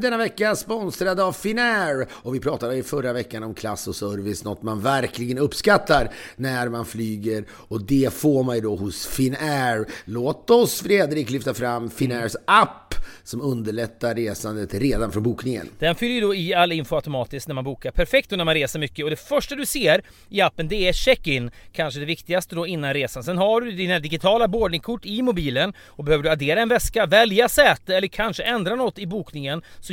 denna vecka sponsrade av Finnair och vi pratade i förra veckan om klass och service, något man verkligen uppskattar när man flyger och det får man ju då hos Finnair. Låt oss Fredrik lyfta fram Finnairs app som underlättar resandet redan från bokningen. Den fyller ju då i all info automatiskt när man bokar. Perfekt då när man reser mycket och det första du ser i appen det är check-in. Kanske det viktigaste då innan resan. Sen har du dina digitala boardingkort i mobilen och behöver du addera en väska, välja säte eller kanske ändra något i bokningen så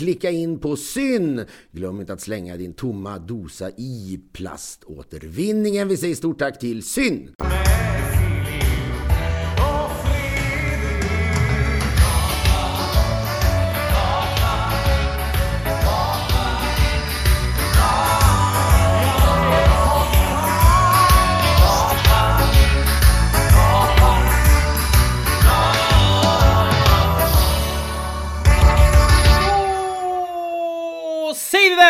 klicka in på syn. Glöm inte att slänga din tomma dosa i plaståtervinningen. Vi säger stort tack till syn.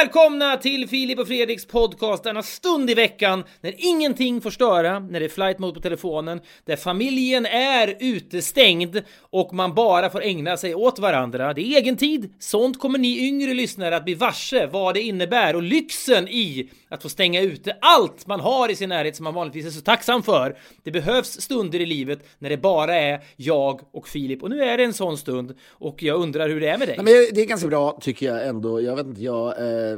Välkomna till Filip och Fredriks podcast denna stund i veckan när ingenting får störa, när det är flight mode på telefonen, där familjen är utestängd och man bara får ägna sig åt varandra. Det är egen tid. Sånt kommer ni yngre lyssnare att bli varse vad det innebär och lyxen i att få stänga ute allt man har i sin närhet som man vanligtvis är så tacksam för. Det behövs stunder i livet när det bara är jag och Filip och nu är det en sån stund och jag undrar hur det är med dig. Nej, men det är ganska bra tycker jag ändå. Jag vet inte, jag eh,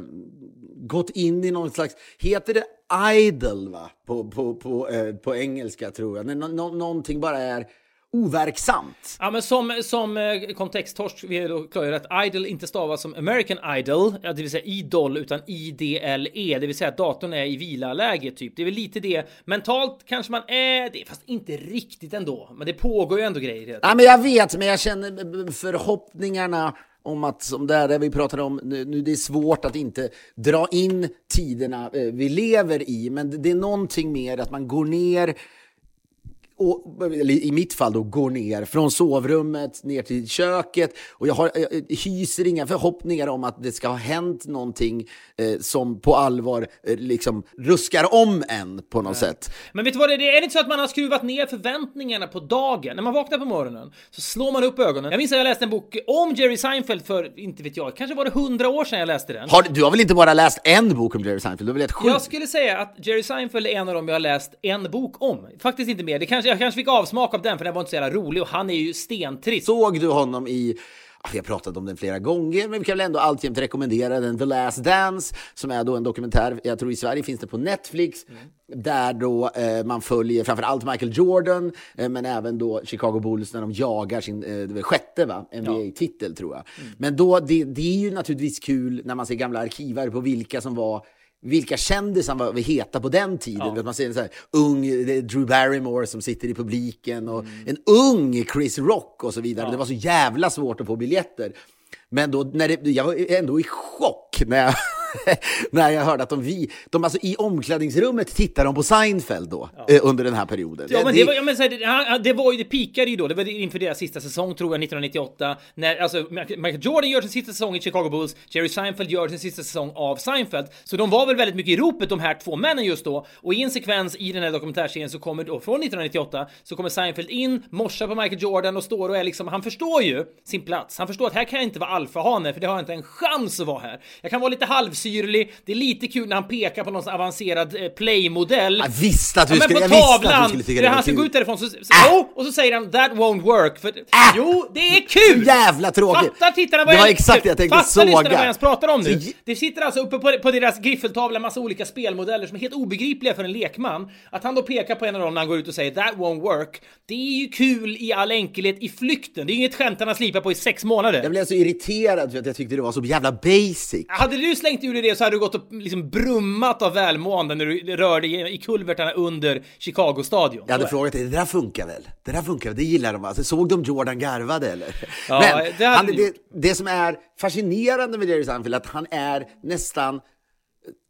gått in i någon slags, heter det idle va? På, på, på, eh, på engelska tror jag. När nå- någonting bara är overksamt. Ja men som, som eh, kontexttorsk vill jag klargöra att idle inte stavas som American Idol, ja, det vill säga idol, utan IDLE, det vill säga att datorn är i vilaläge typ. Det är väl lite det. Mentalt kanske man är det, fast inte riktigt ändå. Men det pågår ju ändå grejer. Ja, men jag vet, men jag känner förhoppningarna om att, som det här vi pratade om, nu, nu det är svårt att inte dra in tiderna eh, vi lever i, men det, det är någonting mer att man går ner och, eller i mitt fall då, går ner från sovrummet ner till köket. Och jag, har, jag hyser inga förhoppningar om att det ska ha hänt någonting eh, som på allvar eh, liksom ruskar om en på något sätt. Men vet du vad det är? Är det inte så att man har skruvat ner förväntningarna på dagen? När man vaknar på morgonen så slår man upp ögonen. Jag minns att jag läste en bok om Jerry Seinfeld för, inte vet jag, kanske var det hundra år sedan jag läste den. Har, du har väl inte bara läst en bok om Jerry Seinfeld? Du har väl läst sju? Jag skulle säga att Jerry Seinfeld är en av dem jag har läst en bok om. Faktiskt inte mer. Det kanske, jag kanske fick avsmak av den för den var inte så jävla rolig och han är ju stentrist. Såg du honom i vi har pratat om den flera gånger, men vi kan väl ändå alltjämt rekommendera den The Last Dance, som är då en dokumentär, jag tror i Sverige finns det på Netflix, mm. där då eh, man följer framför allt Michael Jordan, eh, men även då Chicago Bulls när de jagar sin eh, sjätte NBA-titel, ja. tror jag. Mm. Men då, det, det är ju naturligtvis kul när man ser gamla arkivar på vilka som var vilka kändisar var heta på den tiden. Ja. Man ser en så här, ung Drew Barrymore som sitter i publiken och mm. en ung Chris Rock och så vidare. Ja. Det var så jävla svårt att få biljetter. Men då, när det, jag var ändå i chock när jag när jag hörde att de, vi, de alltså i omklädningsrummet tittar de på Seinfeld då, ja. eh, under den här perioden. Ja, men det, var, ja, men, här, det, var ju, det pikade ju då, det var inför deras sista säsong tror jag, 1998, när alltså Michael Jordan gör sin sista säsong i Chicago Bulls, Jerry Seinfeld gör sin sista säsong av Seinfeld, så de var väl väldigt mycket i ropet de här två männen just då, och i en sekvens i den här dokumentärserien så kommer då, från 1998, så kommer Seinfeld in, morsar på Michael Jordan och står och är liksom, han förstår ju sin plats, han förstår att här kan jag inte vara alfahane, för det har jag inte en chans att vara här. Jag kan vara lite halv syrlig. Det är lite kul när han pekar på någon avancerad eh, playmodell. Jag visste att du, ja, skulle, jag visste att du skulle tycka det var Han ska gå ut därifrån så, så äh. oh, och så säger han that won't work. För, äh. Jo, det är kul! Så jävla tråkigt! Fattar tittarna vad det var exakt det jag tänkte Fattar såga. Fattar vad jag ens pratar om nu? Det sitter alltså uppe på, på deras griffeltavla massa olika spelmodeller som är helt obegripliga för en lekman. Att han då pekar på en av dem när han går ut och säger that won't work. Det är ju kul i all enkelhet i flykten. Det är inget skämt han har slipat på i sex månader. Jag blev så irriterad för att jag tyckte det var så jävla basic. Hade du slängt ur dig det så hade du gått och liksom brummat av välmående när du rörde i kulvertarna under Chicago-stadion. Jag hade frågat dig, det där funkar väl? Det där funkar väl? Det gillar de alltså. Såg de Jordan garvade eller? Ja, Men det, han, det, det, som är fascinerande med Jerry Seinfeld är att han är nästan,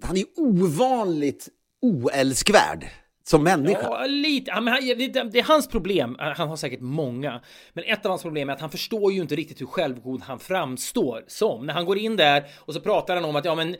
han är ovanligt oälskvärd som människa? Ja, lite. Ja, han, det, det, är hans problem. Han har säkert många. Men ett av hans problem är att han förstår ju inte riktigt hur självgod han framstår som. När han går in där och så pratar han om att ja, men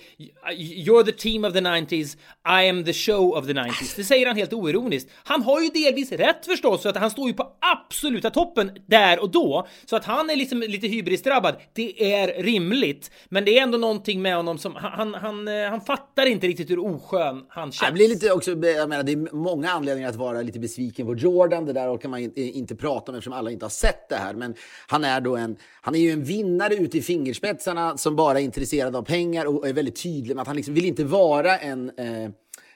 you're the team of the 90s, I am the show of the 90s. Det säger han helt oironiskt. Han har ju delvis rätt förstås, för att han står ju på absoluta toppen där och då. Så att han är liksom lite hybrisdrabbad, det är rimligt. Men det är ändå någonting med honom som han, han, han, eh, han fattar inte riktigt hur oskön han känns. Jag blir lite också, jag menar, det är många anledningar att vara lite besviken på Jordan. Det där kan man inte prata om eftersom alla inte har sett det här. Men han är då en, han är ju en vinnare ute i fingerspetsarna som bara är intresserad av pengar och är väldigt tydlig med att han liksom vill inte vara en eh,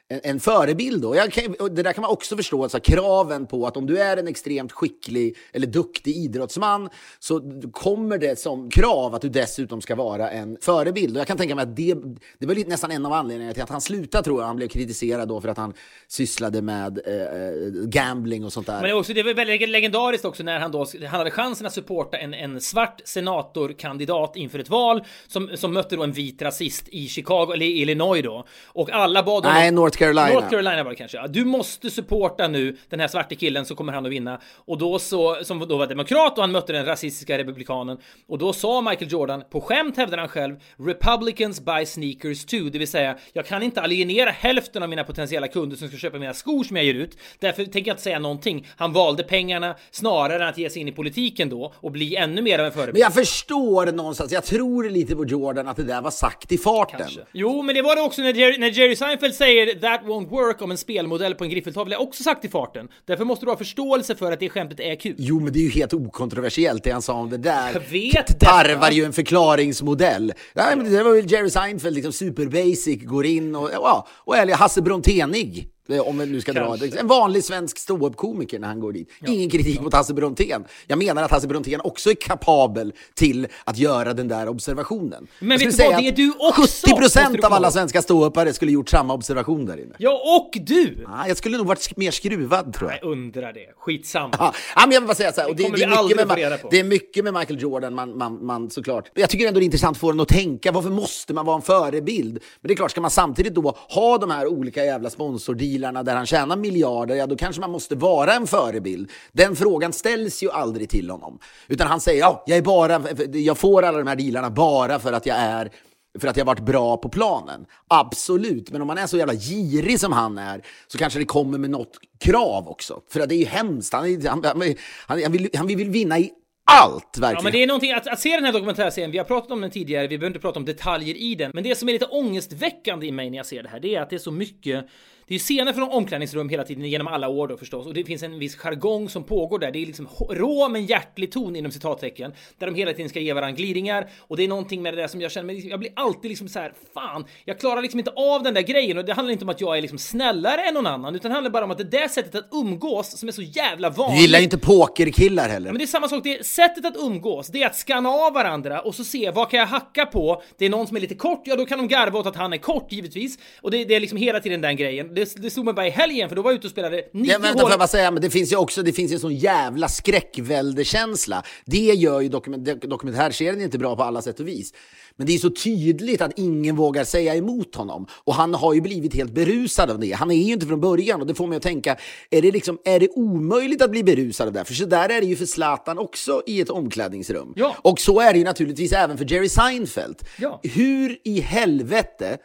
en, en förebild. Då. Jag kan, det där kan man också förstå, alltså, kraven på att om du är en extremt skicklig eller duktig idrottsman så kommer det som krav att du dessutom ska vara en förebild. Och jag kan tänka mig att det, det var lite, nästan en av anledningarna till att han slutade, tror jag. Han blev kritiserad då för att han sysslade med eh, eh gambling och sånt där. Men också, det var väldigt legendariskt också när han då han hade chansen att supporta en, en svart senatorkandidat inför ett val som, som mötte då en vit rasist i Chicago, eller Illinois då. Och alla bad honom... Nej, North Carolina. North Carolina var det kanske. Du måste supporta nu den här svarte killen så kommer han att vinna. Och då så, som då var demokrat och han mötte den rasistiska republikanen. Och då sa Michael Jordan, på skämt hävdade han själv, Republicans buy sneakers too. Det vill säga, jag kan inte alienera hälften av mina potentiella kunder som ska köpa mina skor som jag ger ut. Därför tänker jag inte säga någonting. Han valde pengarna snarare än att ge sig in i politiken då och bli ännu mer av en förebild. Men jag förstår någonstans, jag tror lite på Jordan att det där var sagt i farten. Kanske. Jo, men det var det också när Jerry, när Jerry Seinfeld säger that won't work om en spelmodell på en griffeltavla är också sagt i farten. Därför måste du ha förståelse för att det skämtet är kul. Jo, men det är ju helt okontroversiellt det han sa om det där. Jag vet Tarvar ju en förklaringsmodell. Ja, men det var väl Jerry Seinfeld, liksom super basic, går in och, ja, och är Hasse Bronténig. Om vi nu ska Kanske. dra En vanlig svensk ståuppkomiker när han går dit. Ja. Ingen kritik ja. mot Hasse Brontén. Jag menar att Hasse Brontén också är kapabel till att göra den där observationen. Men vet du vad, det är du också! 70% av alla svenska ståuppare skulle gjort samma observation där inne. Ja, och du! Ja, jag skulle nog varit mer skruvad tror jag. Jag undrar det. Skitsamma. Ja, men jag vill bara säga så här, och det, det, är mycket med, det är mycket med Michael Jordan man, man, man såklart... Jag tycker ändå det är intressant att få den att tänka, varför måste man vara en förebild? Men det är klart, ska man samtidigt då ha de här olika jävla sponsordealarna dealarna där han tjänar miljarder, ja då kanske man måste vara en förebild. Den frågan ställs ju aldrig till honom. Utan han säger, ja, jag, är bara, jag får alla de här dealarna bara för att jag är för att jag varit bra på planen. Absolut, men om man är så jävla girig som han är så kanske det kommer med något krav också. För att det är ju hemskt. Han, han, han, han, vill, han vill vinna i allt verkligen. Ja, men det är någonting att, att se den här dokumentärserien. Vi har pratat om den tidigare. Vi behöver inte prata om detaljer i den, men det som är lite ångestväckande i mig när jag ser det här, det är att det är så mycket det är scener från omklädningsrum hela tiden genom alla år då förstås och det finns en viss jargong som pågår där. Det är liksom rå men hjärtlig ton inom citattecken där de hela tiden ska ge varandra glidningar och det är någonting med det där som jag känner mig. Jag blir alltid liksom så här fan, jag klarar liksom inte av den där grejen och det handlar inte om att jag är liksom snällare än någon annan utan det handlar bara om att det där sättet att umgås som är så jävla vanligt. Du gillar ju inte pokerkillar heller. Men det är samma sak, det är sättet att umgås, det är att skanna av varandra och så se vad kan jag hacka på? Det är någon som är lite kort, ja då kan de garva åt att han är kort givetvis. Och det, det är liksom hela tiden den grejen. Det, det stod mig bara i helgen för då var jag ute och spelade nio Ja, vänta, får jag bara säga, men det finns ju också det finns en sån jävla skräckväldekänsla. Det gör ju dokument, dokumentärserien inte bra på alla sätt och vis. Men det är så tydligt att ingen vågar säga emot honom. Och han har ju blivit helt berusad av det. Han är ju inte från början och det får mig att tänka, är det, liksom, är det omöjligt att bli berusad av det? För så där är det ju för Zlatan också i ett omklädningsrum. Ja. Och så är det ju naturligtvis även för Jerry Seinfeld. Ja. Hur i helvete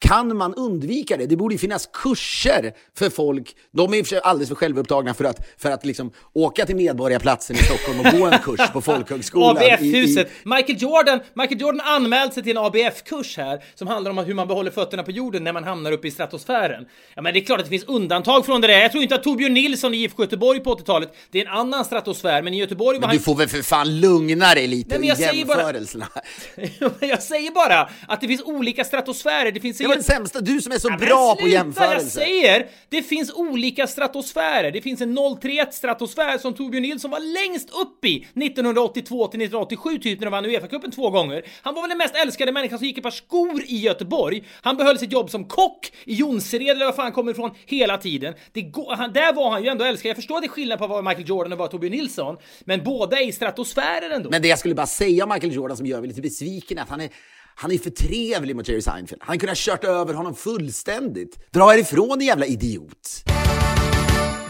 kan man undvika det? Det borde ju finnas kurser för folk. De är sig alldeles för självupptagna för att, för att liksom åka till Medborgarplatsen i Stockholm och gå en kurs på folkhögskolan. ABF-huset. Michael Jordan, Michael Jordan anmält sig till en ABF-kurs här som handlar om hur man behåller fötterna på jorden när man hamnar uppe i stratosfären. Ja, men det är klart att det finns undantag från det där. Jag tror inte att Torbjörn Nilsson i IFK Göteborg på 80-talet, det är en annan stratosfär, men i Göteborg var Men han... du får väl för fan lugna dig lite Nej, i jag säger bara- jämförelserna. jag säger bara att det finns olika stratosfärer. Det finns var den sämsta, du som är så Ja, bra på jämförelser. Jag säger, det finns olika stratosfärer. Det finns en 031 stratosfär som Torbjörn Nilsson var längst upp i 1982 till 1987 typ när de vann Uefa-cupen två gånger. Han var väl den mest älskade människan som gick ett par skor i Göteborg. Han behöll sitt jobb som kock i Jonsered eller vad fan han kommer ifrån hela tiden. Det går, han, där var han ju ändå älskad. Jag förstår att det är skillnad på att vara Michael Jordan och vara Torbjörn Nilsson, men båda är i stratosfärer ändå. Men det jag skulle bara säga om Michael Jordan som gör mig lite besviken är att han är han är för trevlig mot Jerry Seinfeld. Han kunde ha kört över honom fullständigt. Dra härifrån, din jävla idiot!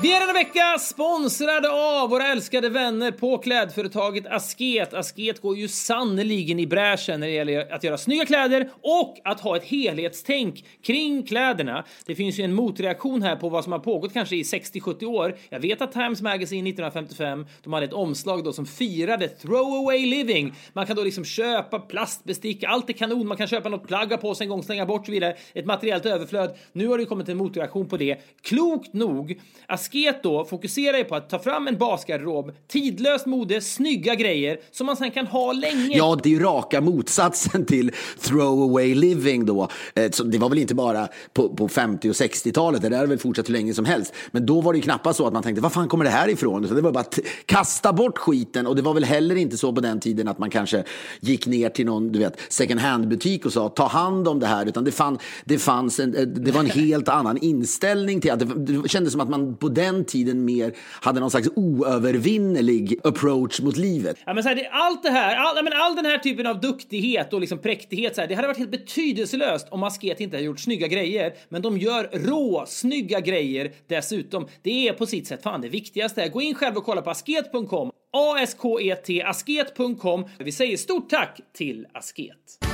Vi är denna vecka sponsrade av våra älskade vänner på klädföretaget Asket. Asket går ju sannoliken i bräschen när det gäller att göra snygga kläder och att ha ett helhetstänk kring kläderna. Det finns ju en motreaktion här på vad som har pågått kanske i 60-70 år. Jag vet att Times Magazine 1955, de hade ett omslag då som firade throwaway living. Man kan då liksom köpa plastbestick, allt är kanon, man kan köpa något plagg ha på sig en gång, slänga bort och så vidare. Ett materiellt överflöd. Nu har det kommit en motreaktion på det. Klokt nog, Asket då fokuserar ju på att ta fram en basgarderob, tidlöst mode, snygga grejer som man sen kan ha länge. Ja, det är ju raka motsatsen till throwaway living då. Eh, så Det var väl inte bara på, på 50 och 60-talet, det där har väl fortsatt hur länge som helst. Men då var det ju knappast så att man tänkte, var fan kommer det här ifrån? Så det var bara att kasta bort skiten och det var väl heller inte så på den tiden att man kanske gick ner till någon, du vet, second hand-butik och sa, ta hand om det här, utan det, fann, det fanns en, eh, det var en helt annan inställning till att det, det kändes som att man på den tiden mer hade någon slags oövervinnerlig approach mot livet. Ja, men så här, det, allt det här, all, men all den här typen av duktighet och liksom präktighet, så här, det hade varit helt betydelselöst om Asket inte hade gjort snygga grejer. Men de gör rå, snygga grejer dessutom. Det är på sitt sätt fan det viktigaste. Gå in själv och kolla på asket.com. A-S-K-E-T, asket.com. Vi säger stort tack till Asket.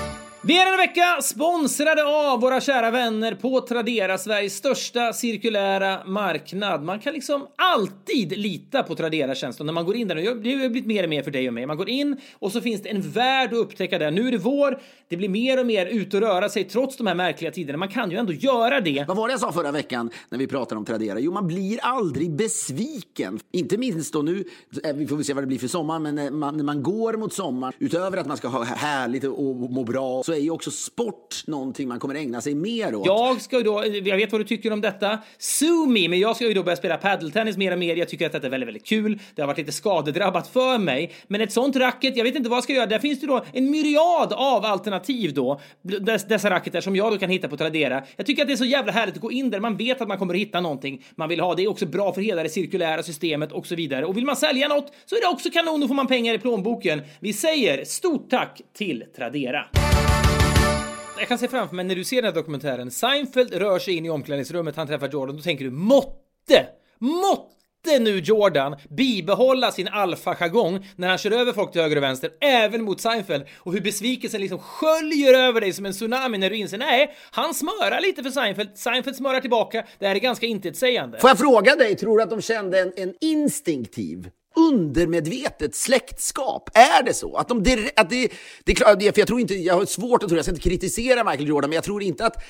Vi är denna vecka sponsrade av våra kära vänner på Tradera, Sveriges största cirkulära marknad. Man kan liksom alltid lita på Tradera-tjänsten när man går in där. Det har blivit mer och mer för dig och mig. Man går in och så finns det en värld att upptäcka där. Nu är det vår, det blir mer och mer ut och röra sig trots de här märkliga tiderna. Man kan ju ändå göra det. Vad var det jag sa förra veckan när vi pratade om Tradera? Jo, man blir aldrig besviken. Inte minst då nu, eh, vi får väl se vad det blir för sommar, men när man, när man går mot sommaren, utöver att man ska ha härligt och må bra, så är ju också sport någonting man kommer ägna sig mer åt. Jag ska ju då, jag vet vad du tycker om detta. Sue me, men jag ska ju då börja spela padeltennis mer och mer. Jag tycker att detta är väldigt, väldigt kul. Det har varit lite skadedrabbat för mig. Men ett sånt racket, jag vet inte vad jag ska göra. Där finns det då en myriad av alternativ då. Dessa racketar som jag då kan hitta på Tradera. Jag tycker att det är så jävla härligt att gå in där. Man vet att man kommer att hitta någonting man vill ha. Det är också bra för hela det cirkulära systemet och så vidare. Och vill man sälja något så är det också kanon. Då får man pengar i plånboken. Vi säger stort tack till Tradera. Jag kan se framför mig när du ser den här dokumentären. Seinfeld rör sig in i omklädningsrummet, han träffar Jordan. Då tänker du måtte, måtte nu Jordan bibehålla sin alfa-jargong när han kör över folk till höger och vänster, även mot Seinfeld. Och hur besvikelsen liksom sköljer över dig som en tsunami när du inser nej, han smörar lite för Seinfeld. Seinfeld smörar tillbaka. Det här är ganska intetsägande. Får jag fråga dig, tror du att de kände en, en instinktiv undermedvetet släktskap? Är det så? Att de direkt, att det, det är klart, för jag tror inte, jag har svårt att tro, jag ska inte kritisera Michael Jordan, men jag tror inte att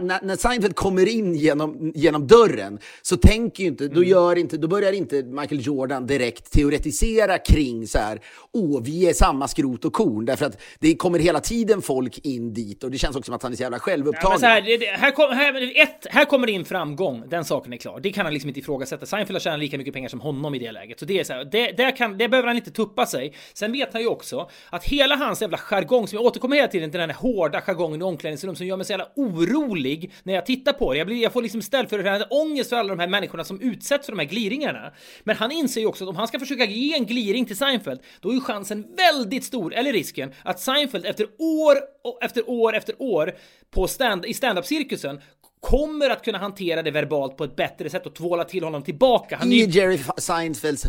när, när Seinfeld kommer in genom, genom dörren så tänker ju inte, då, mm. gör inte, då börjar inte Michael Jordan direkt teoretisera kring så här, åh, vi är samma skrot och korn, därför att det kommer hela tiden folk in dit och det känns också som att han är så jävla självupptagen. Ja, här, det, här, kom, här, ett, här kommer in framgång, den saken är klar. Det kan han liksom inte ifrågasätta. Seinfeld har tjänat lika mycket pengar som honom i det läget, så det är så här, det, det, kan, det behöver han inte tuppa sig. Sen vet han ju också att hela hans jävla jargong, som jag återkommer hela tiden till den här hårda jargongen i omklädningsrum som gör mig så jävla orolig när jag tittar på det. Jag, blir, jag får liksom ställd för det ångest för alla de här människorna som utsätts för de här gliringarna. Men han inser ju också att om han ska försöka ge en gliring till Seinfeld, då är ju chansen väldigt stor, eller risken, att Seinfeld efter år efter år efter år på stand, i standup-cirkusen kommer att kunna hantera det verbalt på ett bättre sätt och tvåla till honom tillbaka. Han I ju... Jerry Seinfelds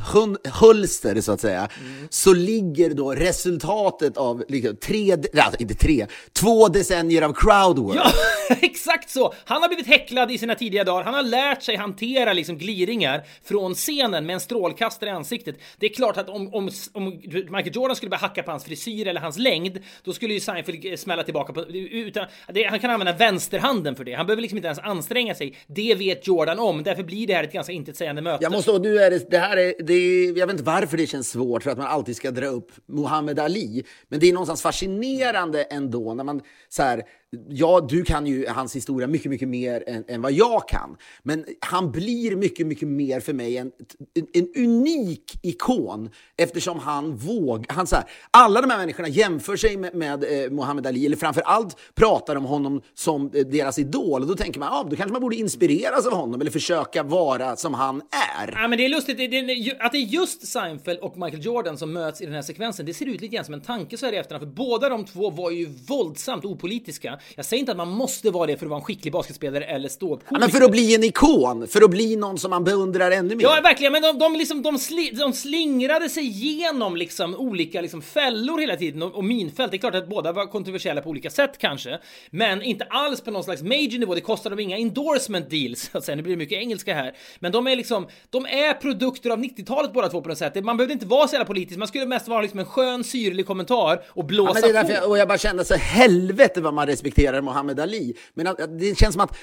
hölster så att säga, mm. så ligger då resultatet av liksom, tre, alltså inte tre, två decennier av crowdwork. Ja, exakt så! Han har blivit häcklad i sina tidiga dagar, han har lärt sig hantera liksom gliringar från scenen med en strålkastare i ansiktet. Det är klart att om, om, om Michael Jordan skulle börja hacka på hans frisyr eller hans längd, då skulle ju Seinfeld smälla tillbaka på, utan, det, han kan använda vänsterhanden för det. Han behöver liksom inte ens anstränga sig. Det vet Jordan om. Därför blir det här ett ganska intetsägande möte. Jag måste, nu är det, det här är, det jag vet inte varför det känns svårt för att man alltid ska dra upp Muhammad Ali. Men det är någonstans fascinerande ändå när man så här, ja, du kan ju hans historia mycket, mycket mer än, än, vad jag kan. Men han blir mycket, mycket mer för mig en, en, en unik ikon eftersom han vågar. Han, så här, alla de här människorna jämför sig med, med eh, Muhammad Ali, eller framför allt pratar om honom som eh, deras idol. Och då tänker man, ja, då kanske man borde inspireras av honom eller försöka vara som han är. Ja, men det är lustigt det, det, att det är just Seinfeld och Michael Jordan som möts i den här sekvensen. Det ser ut lite grann som en tanke så här i efterhand, för båda de två var ju våldsamt opolitiska. Jag säger inte att man måste vara det för att vara en skicklig basketspelare eller ståuppkomiker. Ja, men för att bli en ikon, för att bli någon som man beundrar ännu mer. Ja, verkligen, men de, de, liksom, de, sli, de slingrade sig igenom liksom olika liksom fällor hela tiden och, och minfält. Det är klart att båda var kontroversiella på olika sätt kanske, men inte alls på någon slags major nivå. Det kostar dem inga endorsement deals, så att säga. Nu blir det mycket engelska här, men de är liksom, de är produkter av 90-talet båda två på något sätt. Man behövde inte vara så jävla politisk, man skulle mest vara liksom en skön syrlig kommentar och blåsa ja, men det är på. Jag, och jag bara kände så helvete vad man respekterar Muhammad Ali. Men det känns som att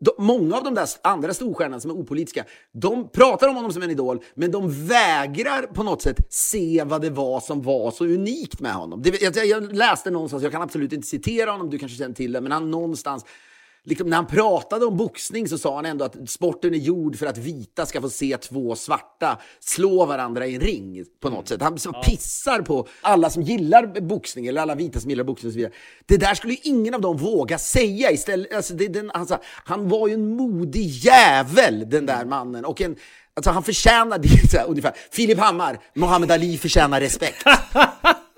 de, många av de där andra storstjärnorna som är opolitiska, de pratar om honom som en idol, men de vägrar på något sätt se vad det var som var så unikt med honom. Det, jag, jag läste någonstans, jag kan absolut inte citera honom, du kanske känner till det, men han någonstans liksom, när han pratade om boxning så sa han ändå att sporten är gjord för att vita ska få se två svarta slå varandra i en ring på något sätt. Han ja. pissar på alla som gillar boxning, eller alla vita som gillar boxning och så vidare. Det där skulle ju ingen av dem våga säga istället. Alltså, det, den, alltså, han var ju en modig jävel, den där mannen. Och en, alltså, han förtjänar det, ungefär. Filip Hammar, Muhammad Ali förtjänar respekt.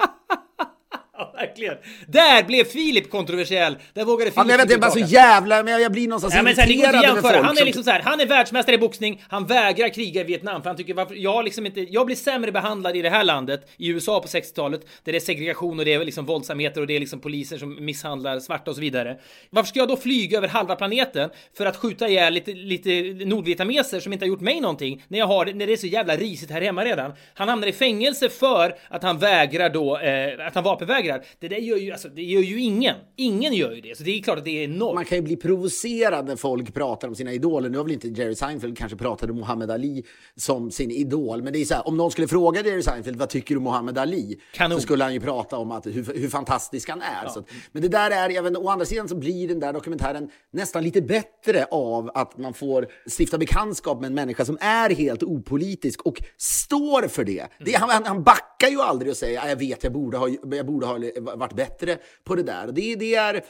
verkligen. Där blev Filip kontroversiell. Där vågade Filip ja, jag vet, jag är bara så jävla, men jag blir någonstans ja, men sen, irriterad över folk. Han är liksom så här, han är världsmästare i boxning, han vägrar kriga i Vietnam för han tycker varför, jag liksom inte, jag blir sämre behandlad i det här landet, i USA på 60-talet, där det är segregation och det är liksom våldsamheter och det är liksom poliser som misshandlar svarta och så vidare. Varför ska jag då flyga över halva planeten för att skjuta ihjäl lite, lite nordvietnameser som inte har gjort mig någonting när jag har, när det är så jävla risigt här hemma redan? Han hamnar i fängelse för att han vägrar då, eh, att han vapenvägrar. Det där gör ju, alltså, det gör ju ingen. Ingen gör ju det, så det är klart att det är noll. Man kan ju bli provocerad när folk pratar om sina idoler. Nu har väl inte Jerry Seinfeld kanske pratade om Muhammad Ali som sin idol, men det är så här, om någon skulle fråga Jerry Seinfeld vad tycker du om Muhammad Ali? Kanon. Så skulle han ju prata om att, hur, hur fantastisk han är. Ja. Så att, men det där är, även å andra sidan så blir den där dokumentären nästan lite bättre av att man får stifta bekantskap med en människa som är helt opolitisk och står för det. det han, han backar ju aldrig och säger jag vet, jag borde ha, jag borde ha varit bättre på det där. Det, det är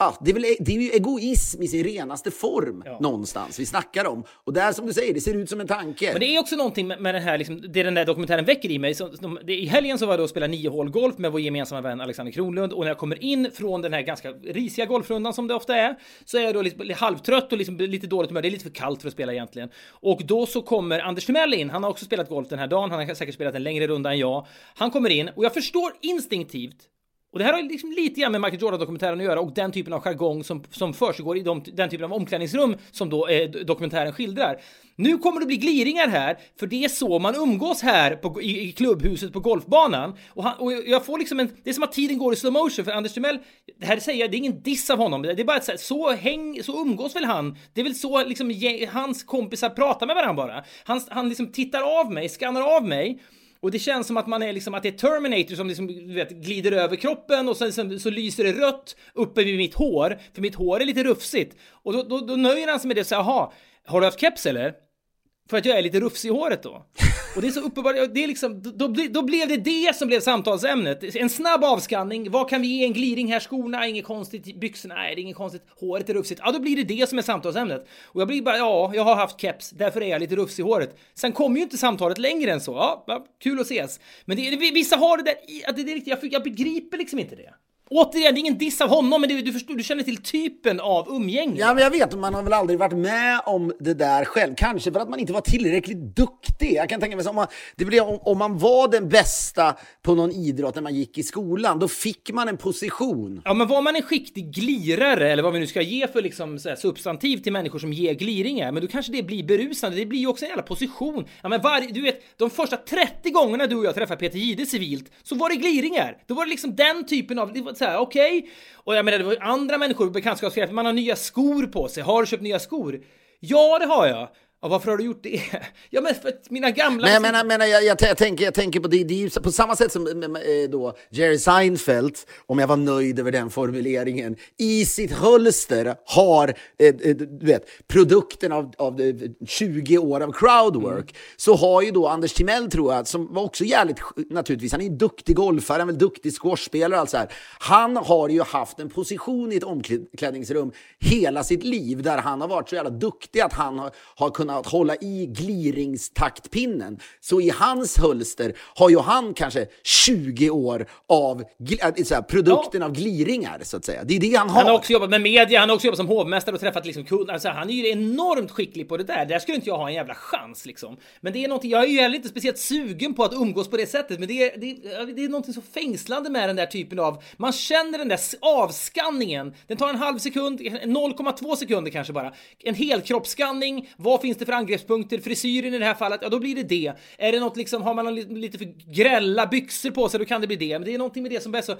Ja, det, är väl, det är ju egoism i sin renaste form ja. någonstans vi snackar om. Och där som du säger, det ser ut som en tanke. Men det är också någonting med, med den här, liksom, det den där dokumentären väcker i mig. Så, de, det, I helgen så var jag då och spelade nio hål golf med vår gemensamma vän Alexander Kronlund och när jag kommer in från den här ganska risiga golfrundan som det ofta är så är jag då lite, halvtrött och liksom lite dåligt humör. Det är lite för kallt för att spela egentligen. Och då så kommer Anders Timell in. Han har också spelat golf den här dagen. Han har säkert spelat en längre runda än jag. Han kommer in och jag förstår instinktivt och det här har liksom lite grann med Michael Jordan-dokumentären att göra och den typen av jargong som, som försiggår i de, den typen av omklädningsrum som då eh, dokumentären skildrar. Nu kommer det bli gliringar här, för det är så man umgås här på, i, i klubbhuset på golfbanan. Och, han, och jag får liksom en, det är som att tiden går i slow motion för Anders Timell, det här säger jag, det är ingen diss av honom, det är bara att så, så häng, så umgås väl han. Det är väl så liksom hans kompisar pratar med varandra bara. Han, han liksom tittar av mig, skannar av mig och det känns som att man är liksom att det är Terminator som liksom, du vet, glider över kroppen och sen så, så lyser det rött uppe vid mitt hår, för mitt hår är lite rufsigt. Och då, då, då nöjer han sig med det och säger, jaha, har du haft keps eller? För att jag är lite rufsig i håret då. Och det är så uppenbart, det är liksom, då, då blev det det som blev samtalsämnet. En snabb avskanning, vad kan vi ge? En gliring här, skorna, inget konstigt, byxorna, nej det är inget konstigt, håret är rufsigt. Ja, då blir det det som är samtalsämnet. Och jag blir bara, ja, jag har haft keps, därför är jag lite rufsig i håret. Sen kommer ju inte samtalet längre än så. Ja, kul att ses. Men det, vissa har det där, att det, det, jag, jag begriper liksom inte det. Återigen, det är ingen diss av honom, men du, du, förstår, du känner till typen av umgänge. Ja, men jag vet, man har väl aldrig varit med om det där själv. Kanske för att man inte var tillräckligt duktig. Jag kan tänka mig, om man, det blir, om, om man var den bästa på någon idrott när man gick i skolan, då fick man en position. Ja, men var man en skicklig glirare, eller vad vi nu ska ge för liksom, här, substantiv till människor som ger gliringar, men då kanske det blir berusande. Det blir ju också en jävla position. Ja, men var, du vet, de första 30 gångerna du och jag träffade Peter Jihde civilt, så var det gliringar. Då var det liksom den typen av, så här, okej. Okay. Och jag menar, det var andra människor, bekantskapskrets, man har nya skor på sig. Har du köpt nya skor? Ja, det har jag. Ja, varför har du gjort det? Ja, men för att mina gamla... Men jag menar, menar jag, jag, jag, tänker, jag tänker på det, det är ju på samma sätt som eh, då Jerry Seinfeld, om jag var nöjd över den formuleringen, i sitt hölster har eh, eh du vet, produkten av, av 20 år av crowdwork. Mm. Så har ju då Anders Timell, tror jag, som var också jävligt, naturligtvis, han är en duktig golfare, han är en duktig squashspelare och allt så här. Han har ju haft en position i ett omklädningsrum hela sitt liv där han har varit så jävla duktig att han har, har kunnat kunnat hålla i gliringstaktpinnen. Så i hans hölster har ju han kanske 20 år av äh, här, produkten ja. av gliringar, så att säga. Det är det han har. Han har också jobbat med media, han har också jobbat som hovmästare och träffat liksom kunder. Alltså, han är ju enormt skicklig på det där. Där skulle inte jag ha en jävla chans liksom. Men det är någonting, jag är ju heller inte speciellt sugen på att umgås på det sättet, men det är, det, är, det är någonting så fängslande med den där typen av, man känner den där avskanningen. Den tar en halv sekund, 0,2 sekunder kanske bara. En helkroppsskanning. Vad finns det för angreppspunkter? Frisyren i det här fallet, ja då blir det det. Är det något liksom, har man lite för grälla byxor på sig, då kan det bli det. Men det är någonting med det som är så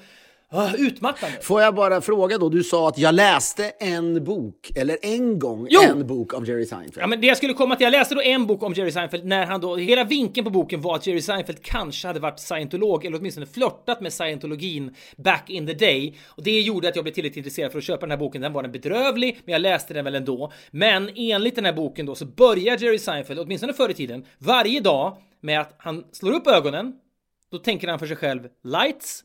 Ah, utmattande. Får jag bara fråga då, du sa att jag läste en bok, eller en gång jo! en bok om Jerry Seinfeld. Ja, men det jag skulle komma till, jag läste då en bok om Jerry Seinfeld när han då, hela vinkeln på boken var att Jerry Seinfeld kanske hade varit scientolog, eller åtminstone flörtat med scientologin back in the day. Och det gjorde att jag blev tillräckligt intresserad för att köpa den här boken. Den var den bedrövlig, men jag läste den väl ändå. Men enligt den här boken då så börjar Jerry Seinfeld, åtminstone förr i tiden, varje dag med att han slår upp ögonen, då tänker han för sig själv lights,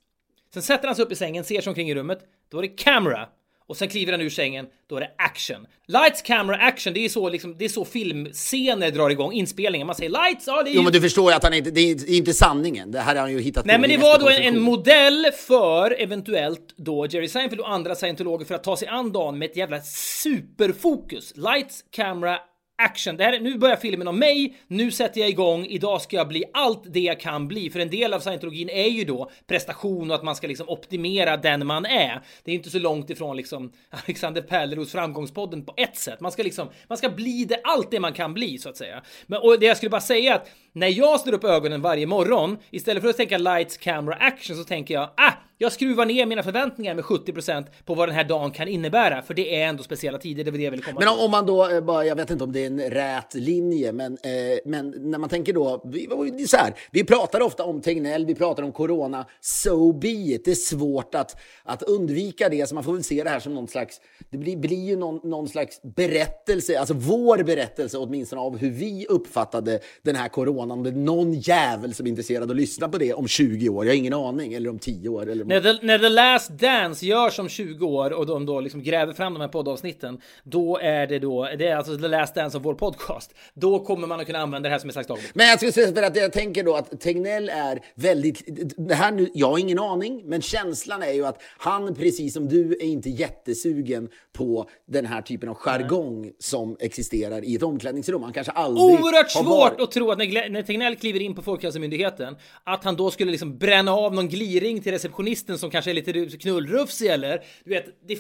Sen sätter han sig upp i sängen, ser sig omkring i rummet. Då är det camera. Och sen kliver han ur sängen, då är det action. Lights, camera, action, det är så, liksom, det är så filmscener drar igång, inspelningen. Man säger lights, ja det är ju... Jo men du förstår ju att han inte, det är inte sanningen. Det här har han ju hittat Nej men det var då en, en, modell för eventuellt då Jerry Seinfeld och andra scientologer för att ta sig an dagen med ett jävla superfokus. Lights, camera, action. Det här, nu börjar filmen om mig, nu sätter jag igång, idag ska jag bli allt det jag kan bli. För en del av scientologin är ju då prestation och att man ska liksom optimera den man är. Det är inte så långt ifrån liksom Alexander Pärleros framgångspodden på ett sätt. Man ska liksom, man ska bli det, allt det man kan bli så att säga. Men och det jag skulle bara säga att när jag slår upp ögonen varje morgon, istället för att tänka lights, camera, action så tänker jag ah, jag skruvar ner mina förväntningar med 70% på vad den här dagen kan innebära, för det är ändå speciella tider, det var det jag ville komma Men om, om man då, eh, bara, jag vet inte om det är en rät linje, men, eh, men när man tänker då, vi, så här, vi pratar ofta om Tegnell, vi pratar om corona, so be it. Det är svårt att, att undvika det, så man får väl se det här som någon slags, det blir, blir ju någon, någon slags berättelse, alltså vår berättelse åtminstone av hur vi uppfattade den här coronan, om det är någon jävel som är intresserad av att lyssna på det om 20 år, jag har ingen aning, eller om 10 år. Eller när the, när the Last Dance görs om 20 år och de då liksom gräver fram de här poddavsnitten, då är det då, det är alltså The Last Dance av vår podcast. Då kommer man att kunna använda det här som ett slags dagbok. Men jag skulle säga för att jag tänker då att Tegnell är väldigt, det här nu, jag har ingen aning, men känslan är ju att han precis som du är inte jättesugen på den här typen av jargong som existerar i ett omklädningsrum. Han kanske aldrig Oerhört svårt varit... att tro att när, när Tegnell kliver in på Folkhälsomyndigheten, att han då skulle liksom bränna av någon gliring till receptionisten journalisten som kanske är lite knullrufsig eller, du vet, det,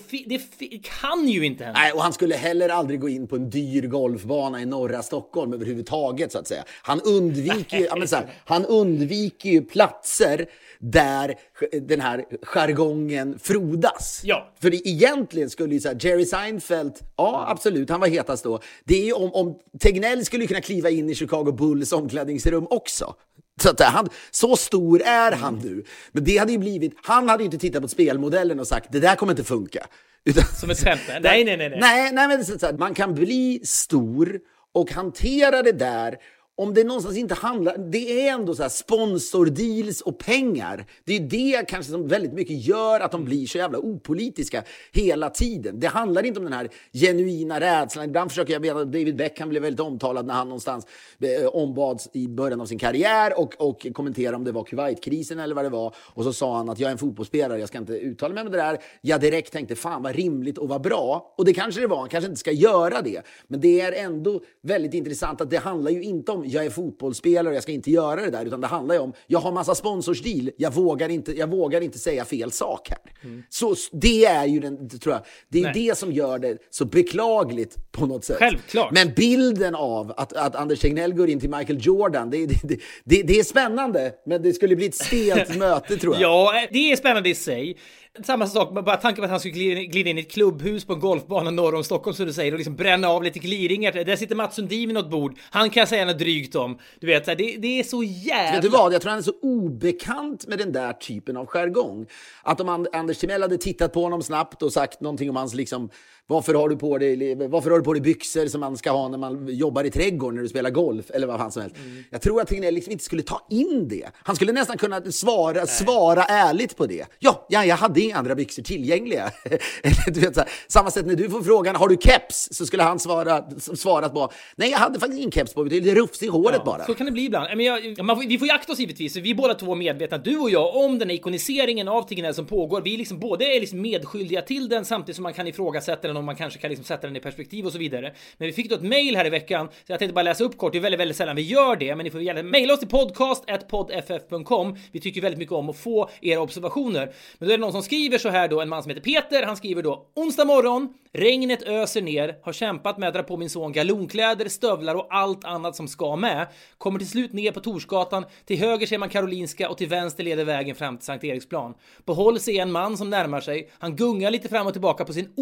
det, kan ju inte hända. Nej, och han skulle heller aldrig gå in på en dyr golfbana i norra Stockholm överhuvudtaget så att säga. Han undviker ju, ja, här, han undviker ju platser där den här jargongen frodas. Ja. För egentligen skulle ju så här, Jerry Seinfeld, ja absolut, han var hetast då. Det är ju om, om Tegnell skulle kunna kliva in i Chicago Bulls omklädningsrum också. Så, att han, så stor är han nu. Men det hade ju blivit, han hade ju inte tittat på spelmodellen och sagt det där kommer inte funka. Utan, Som ett skämt? Nej, nej, nej. Nej, nej, nej men så, så man kan bli stor och hantera det där om det någonstans inte handlar... Det är ändå så här sponsordeals och pengar. Det är det kanske som väldigt mycket gör att de blir så jävla opolitiska hela tiden. Det handlar inte om den här genuina rädslan. Ibland försöker jag veta att David Beckham blev väldigt omtalad när han någonstans eh, ombads i början av sin karriär och, och kommentera om det var Kuwaitkrisen eller vad det var. Och så sa han att jag är en fotbollsspelare, jag ska inte uttala mig om det där. Jag direkt tänkte fan vad rimligt och vad bra. Och det kanske det var, han kanske inte ska göra det. Men det är ändå väldigt intressant att det handlar ju inte om jag är fotbollsspelare och jag ska inte göra det där. Utan det handlar ju om, jag har massa sponsorsdeal, jag vågar inte, jag vågar inte säga fel sak här. Mm. Så det är ju den, tror jag, det är Nej. det som gör det så beklagligt på något sätt. Självklart. Men bilden av att, att Anders Tegnell går in till Michael Jordan, det, det, det, det är spännande. Men det skulle bli ett stelt möte tror jag. Ja, det är spännande i sig. Samma sak, bara tanken på att han skulle glida in i ett klubbhus på en golfbana norr om Stockholm som du säger och liksom bränna av lite gliringar. Där sitter Mats Sundin vid något bord. Han kan jag säga något drygt om. Du vet, det, det är så jävla... Vet du vad? Jag tror han är så obekant med den där typen av jargong. Att om Anders Timell hade tittat på honom snabbt och sagt någonting om hans liksom varför har, du på dig, varför har du på dig byxor som man ska ha när man jobbar i trädgården när du spelar golf? Eller vad fan som helst. Mm. Jag tror att Tegnell liksom inte skulle ta in det. Han skulle nästan kunna svara, svara ärligt på det. Ja, ja, jag hade inga andra byxor tillgängliga. du vet, så här, samma sätt när du får frågan, har du keps? Så skulle han svara, svarat bara, nej jag hade faktiskt ingen keps på mig, det är lite rufs i håret ja, bara. Så kan det bli ibland. Men jag, man, vi får ju akta oss givetvis, vi är båda två medvetna, du och jag, om den här ikoniseringen av Tegnell som pågår. Vi liksom både är liksom medskyldiga till den samtidigt som man kan ifrågasätta den om man kanske kan liksom sätta den i perspektiv och så vidare. Men vi fick då ett mail här i veckan, så jag tänkte bara läsa upp kort. Det är väldigt, väldigt sällan vi gör det, men ni får gärna mejla oss till podcast.poddff.com. Vi tycker väldigt mycket om att få era observationer. Men då är det någon som skriver så här då, en man som heter Peter. Han skriver då onsdag morgon, regnet öser ner, har kämpat med att dra på min son galonkläder, stövlar och allt annat som ska med. Kommer till slut ner på Torsgatan. Till höger ser man Karolinska och till vänster leder vägen fram till Sankt Eriksplan. På håll ser en man som närmar sig. Han gungar lite fram och tillbaka på sin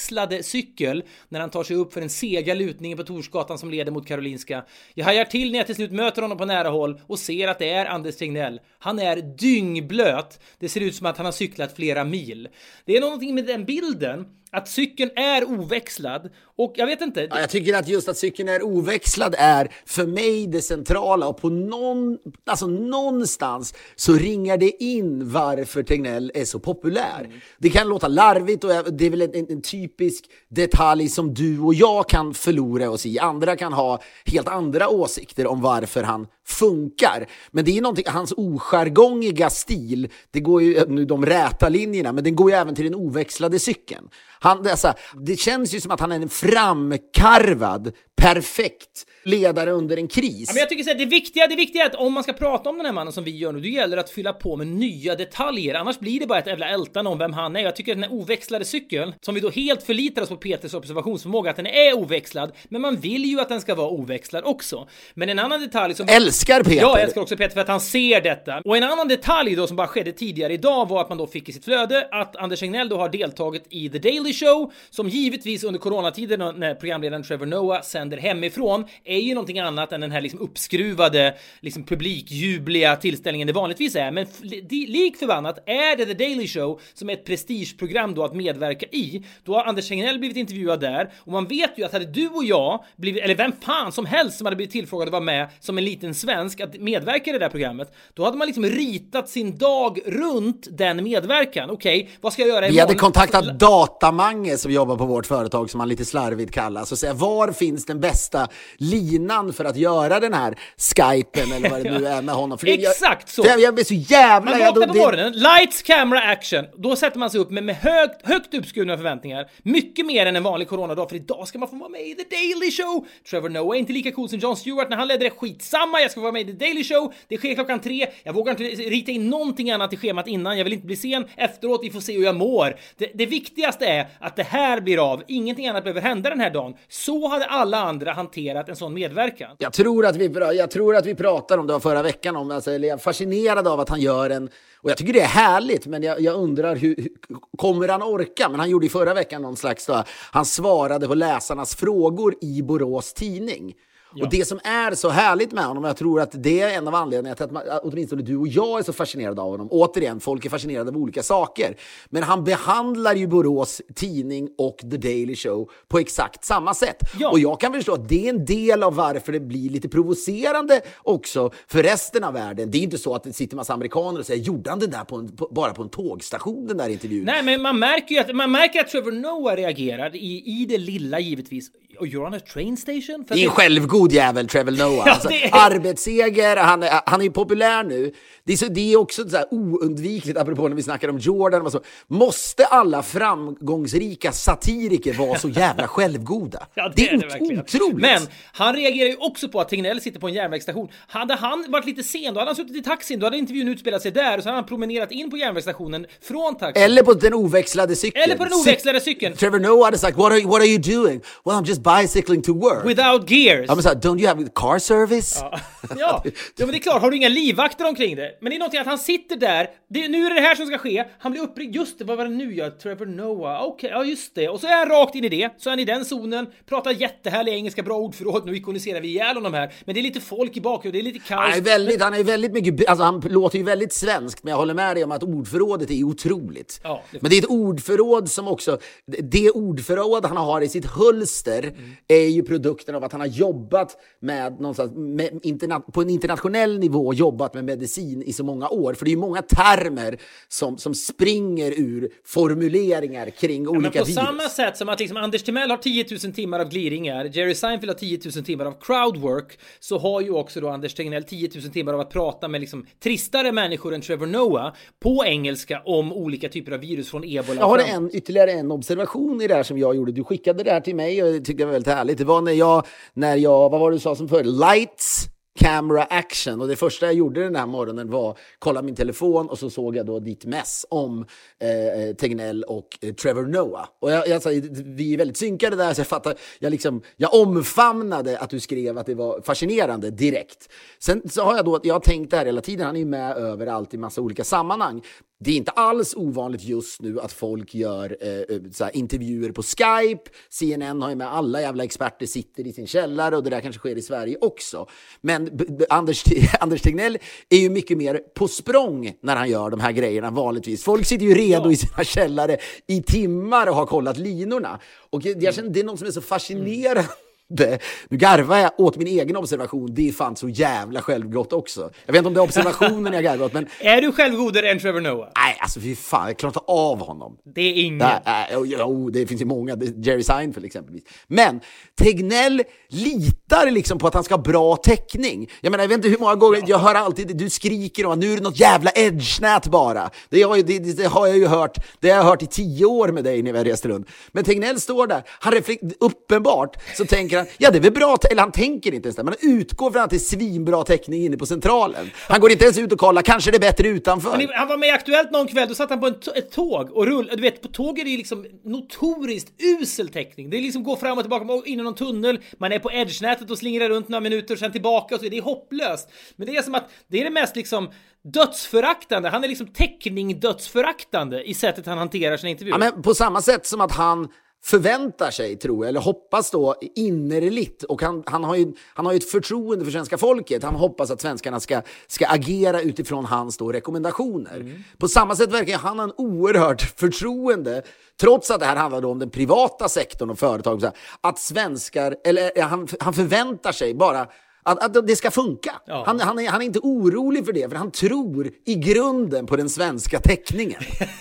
växlade cykel när han tar sig upp för den sega lutningen på Torsgatan som leder mot Karolinska. Jag hajar till när jag till slut möter honom på nära håll och ser att det är Anders Tegnell. Han är dyngblöt. Det ser ut som att han har cyklat flera mil. Det är någonting med den bilden att cykeln är oväxlad och jag vet inte. Ja, jag tycker att just att cykeln är oväxlad är för mig det centrala och på någon, alltså någonstans så ringar det in varför Tegnell är så populär. Mm. Det kan låta larvigt och det är väl en, en, en, typisk detalj som du och jag kan förlora oss i. Andra kan ha helt andra åsikter om varför han funkar. Men det är någonting, hans ojargongiga stil, det går ju, nu de räta linjerna, men den går ju även till den oväxlade cykeln. Han, det, alltså, det känns ju som att han är en framkarvad, perfekt ledare under en kris. Ja, men jag tycker så här, det viktiga, det viktiga är att om man ska prata om den här mannen som vi gör nu, då gäller det att fylla på med nya detaljer. Annars blir det bara ett jävla ältande om vem han är. Jag tycker att den här oväxlade cykeln, som vi då helt förlitar oss på Peters observationsförmåga, att den är oväxlad. Men man vill ju att den ska vara oväxlad också. Men en annan detalj som... Älskar Peter! Jag älskar också Peter för att han ser detta. Och en annan detalj då som bara skedde tidigare idag var att man då fick i sitt flöde att Anders Tegnell då har deltagit i The Daily Show, som givetvis under coronatiden när programledaren Trevor Noah sänder hemifrån, är ju någonting annat än den här liksom uppskruvade, liksom publikjubliga tillställningen det vanligtvis är. Men lik förbannat är det The Daily Show som är ett prestigeprogram då att medverka i. Då har Anders Tegnell blivit intervjuad där och man vet ju att hade du och jag blivit, eller vem fan som helst som hade blivit tillfrågad att vara med som en liten svensk att medverka i det där programmet, då hade man liksom ritat sin dag runt den medverkan. Okej, okay, vad ska jag göra imorgon? Vi hade kontaktat Datamange som jobbar på vårt företag som han lite slarvigt kallas och säga var finns den den bästa linan för att göra den här skypen eller vad det nu är med honom. För Exakt så. Jag, jag blir så jävla... Man vaknar på det- morgonen, lights, camera, action. Då sätter man sig upp med, med högt, högt uppskurna förväntningar. Mycket mer än en vanlig coronadag, för idag ska man få vara med i The Daily Show. Trevor Noah är inte lika cool som Jon Stewart när han ledde det. Skitsamma, jag ska vara med i The Daily Show. Det sker klockan tre. Jag vågar inte rita in någonting annat i schemat innan. Jag vill inte bli sen. Efteråt, vi får se hur jag mår. Det, det viktigaste är att det här blir av. Ingenting annat behöver hända den här dagen. Så hade alla andra hanterat en sån medverkan. Jag tror, att vi, jag tror att vi pratade om det förra veckan, om, alltså, jag är fascinerad av att han gör en... Och jag tycker det är härligt, men jag, jag undrar hur, hur kommer han orka? Men han gjorde i förra veckan någon slags... Då, han svarade på läsarnas frågor i Borås Tidning. Och det som är så härligt med honom, jag tror att det är en av anledningarna till att man, åtminstone du och jag är så fascinerade av honom. Återigen, folk är fascinerade av olika saker. Men han behandlar ju Borås Tidning och The Daily Show på exakt samma sätt. Ja. Och jag kan förstå att det är en del av varför det blir lite provocerande också för resten av världen. Det är inte så att det sitter massa amerikaner och säger gjorde han det där på en, på, bara på en tågstation, den där intervjun? Nej, men man märker ju att, man märker att Trevor Noah reagerar i, i det lilla givetvis. Och you're on a train station? För Det är en självgod jävel, Trevor Noah. Ja, alltså, det är- Arbetsseger, han, är- han är populär nu. Det är, så, det är också så här oundvikligt, apropå när vi snackar om Jordan. Och så. Måste alla framgångsrika satiriker vara så jävla självgoda? Ja, det, är det ot- verkligen. otroligt. Men han reagerar ju också på att Tegnell sitter på en järnvägsstation. Hade han varit lite sen, då hade han suttit i taxin, då hade intervjun utspelat sig där och så hade han promenerat in på järnvägsstationen från taxin. Eller på den oväxlade cykeln. Eller på den oväxlade cykeln. Trevor Noah hade sagt, what are, what are you doing? Well, I'm just bicycling to work. Without gears. Ja, men så här, don't you have car service? Ja. ja, ja, men det är klart, har du inga livvakter omkring det? Men det är någonting att han sitter där, det, nu är det det här som ska ske, han blir uppringd, just det, vad var det nu jag, Trevor Noah, okej, ja just det, och så är han rakt in i det, så är han i den zonen, pratar jättehärliga engelska, bra ordförråd, nu ikoniserar vi ihjäl honom här, men det är lite folk i bakgrunden, det är lite kaos. Han är väldigt, han är väldigt mycket, alltså han låter ju väldigt svenskt, men jag håller med dig om att ordförrådet är otroligt. Ja, det- Men det är ett ordförråd som också, det ordförråd han har i sitt hölster Mm. är ju produkten av att han har jobbat med någonstans, med interna, på en internationell nivå, jobbat med medicin i så många år. För det är ju många termer som, som springer ur formuleringar kring Men olika på virus. samma sätt som att liksom Anders Timell har 10 000 timmar av gliringar, Jerry Seinfeld har 10 000 timmar av crowdwork, så har ju också då Anders Tegnell 10 000 timmar av att prata med liksom tristare människor än Trevor Noah på engelska om olika typer av virus från ebola. Jag har en, ytterligare en observation i det här som jag gjorde. Du skickade det här till mig och det tyckte jag var väldigt härligt. Det var när jag, när jag vad var det du sa som förr? Lights, camera, action. Och det första jag gjorde den här morgonen var kolla min telefon och så såg jag då ditt mess om eh, eh, Tegnell och eh, Trevor Noah. Och jag, jag, sa, vi är väldigt synkade där så jag fattar, jag, liksom, jag omfamnade att du skrev att det var fascinerande direkt. Sen så har jag då, jag har tänkt det här hela tiden, han är ju med överallt i massa olika sammanhang. Det är inte alls ovanligt just nu att folk gör eh, eh, intervjuer på Skype. CNN har ju med alla jävla experter sitter i sin källare och det där kanske sker i Sverige också. Men Anders, Anders Tegnell är ju mycket mer på språng när han gör de här grejerna vanligtvis. Folk sitter ju redo Ja. i sina källare i timmar och har kollat linorna. Och jag, jag känner, det är något som är så fascinerande. Nu garvar jag åt min egen observation, det är fan så jävla självgott också. Jag vet inte om det är observationen jag garvar åt, men Är du självgodare än Trevor Noah? nej, alltså fy fan, jag klarar inte av honom. Det är ingen. Nej, jo, jo, det finns ju många, Det- Jerry Seinfeld exempelvis. Men Tegnell litar liksom på att han ska ha bra täckning. Jag menar, jag vet inte hur många gånger, jag hör alltid, du skriker om att nu är det något jävla edge-nät bara. Det har, det, det, det har jag ju hört, det har jag hört i tio år med dig när vi har rest runt. Men Tegnell står där, han reflekt, uppenbart så tänker han, ja det är väl bra, te-" eller han tänker inte ens det, men han utgår från att det är svinbra täckning inne på Centralen. Han går inte ens ut och kollar, kanske det är bättre utanför. Men Han var med i Aktuellt någon kväll, då satt han på ett tåg och rullade. Du vet, på tåg är det ju liksom notoriskt usel täckning. Det är liksom gå fram och tillbaka, in i någon tunnel, man är på edge-nätet och slingrar runt några minuter, sen tillbaka och så. Det är hopplöst. Men det är som att det är det mest liksom dödsföraktande. Han är liksom täckning dödsföraktande i sättet han hanterar sina intervjuer. Ja, men på samma sätt som att han förväntar sig, tror jag, eller hoppas då innerligt, och han, han, har ju, han har ju ett förtroende för svenska folket. Han hoppas att svenskarna ska, ska agera utifrån hans då rekommendationer. På samma sätt verkar han ha en oerhört förtroende, trots att det här handlar då om den privata sektorn och företag, att svenskar, eller eh, han, han förväntar sig bara att, att det ska funka. Ja. Han, han, är, han är inte orolig för det, för han tror i grunden på den svenska täckningen.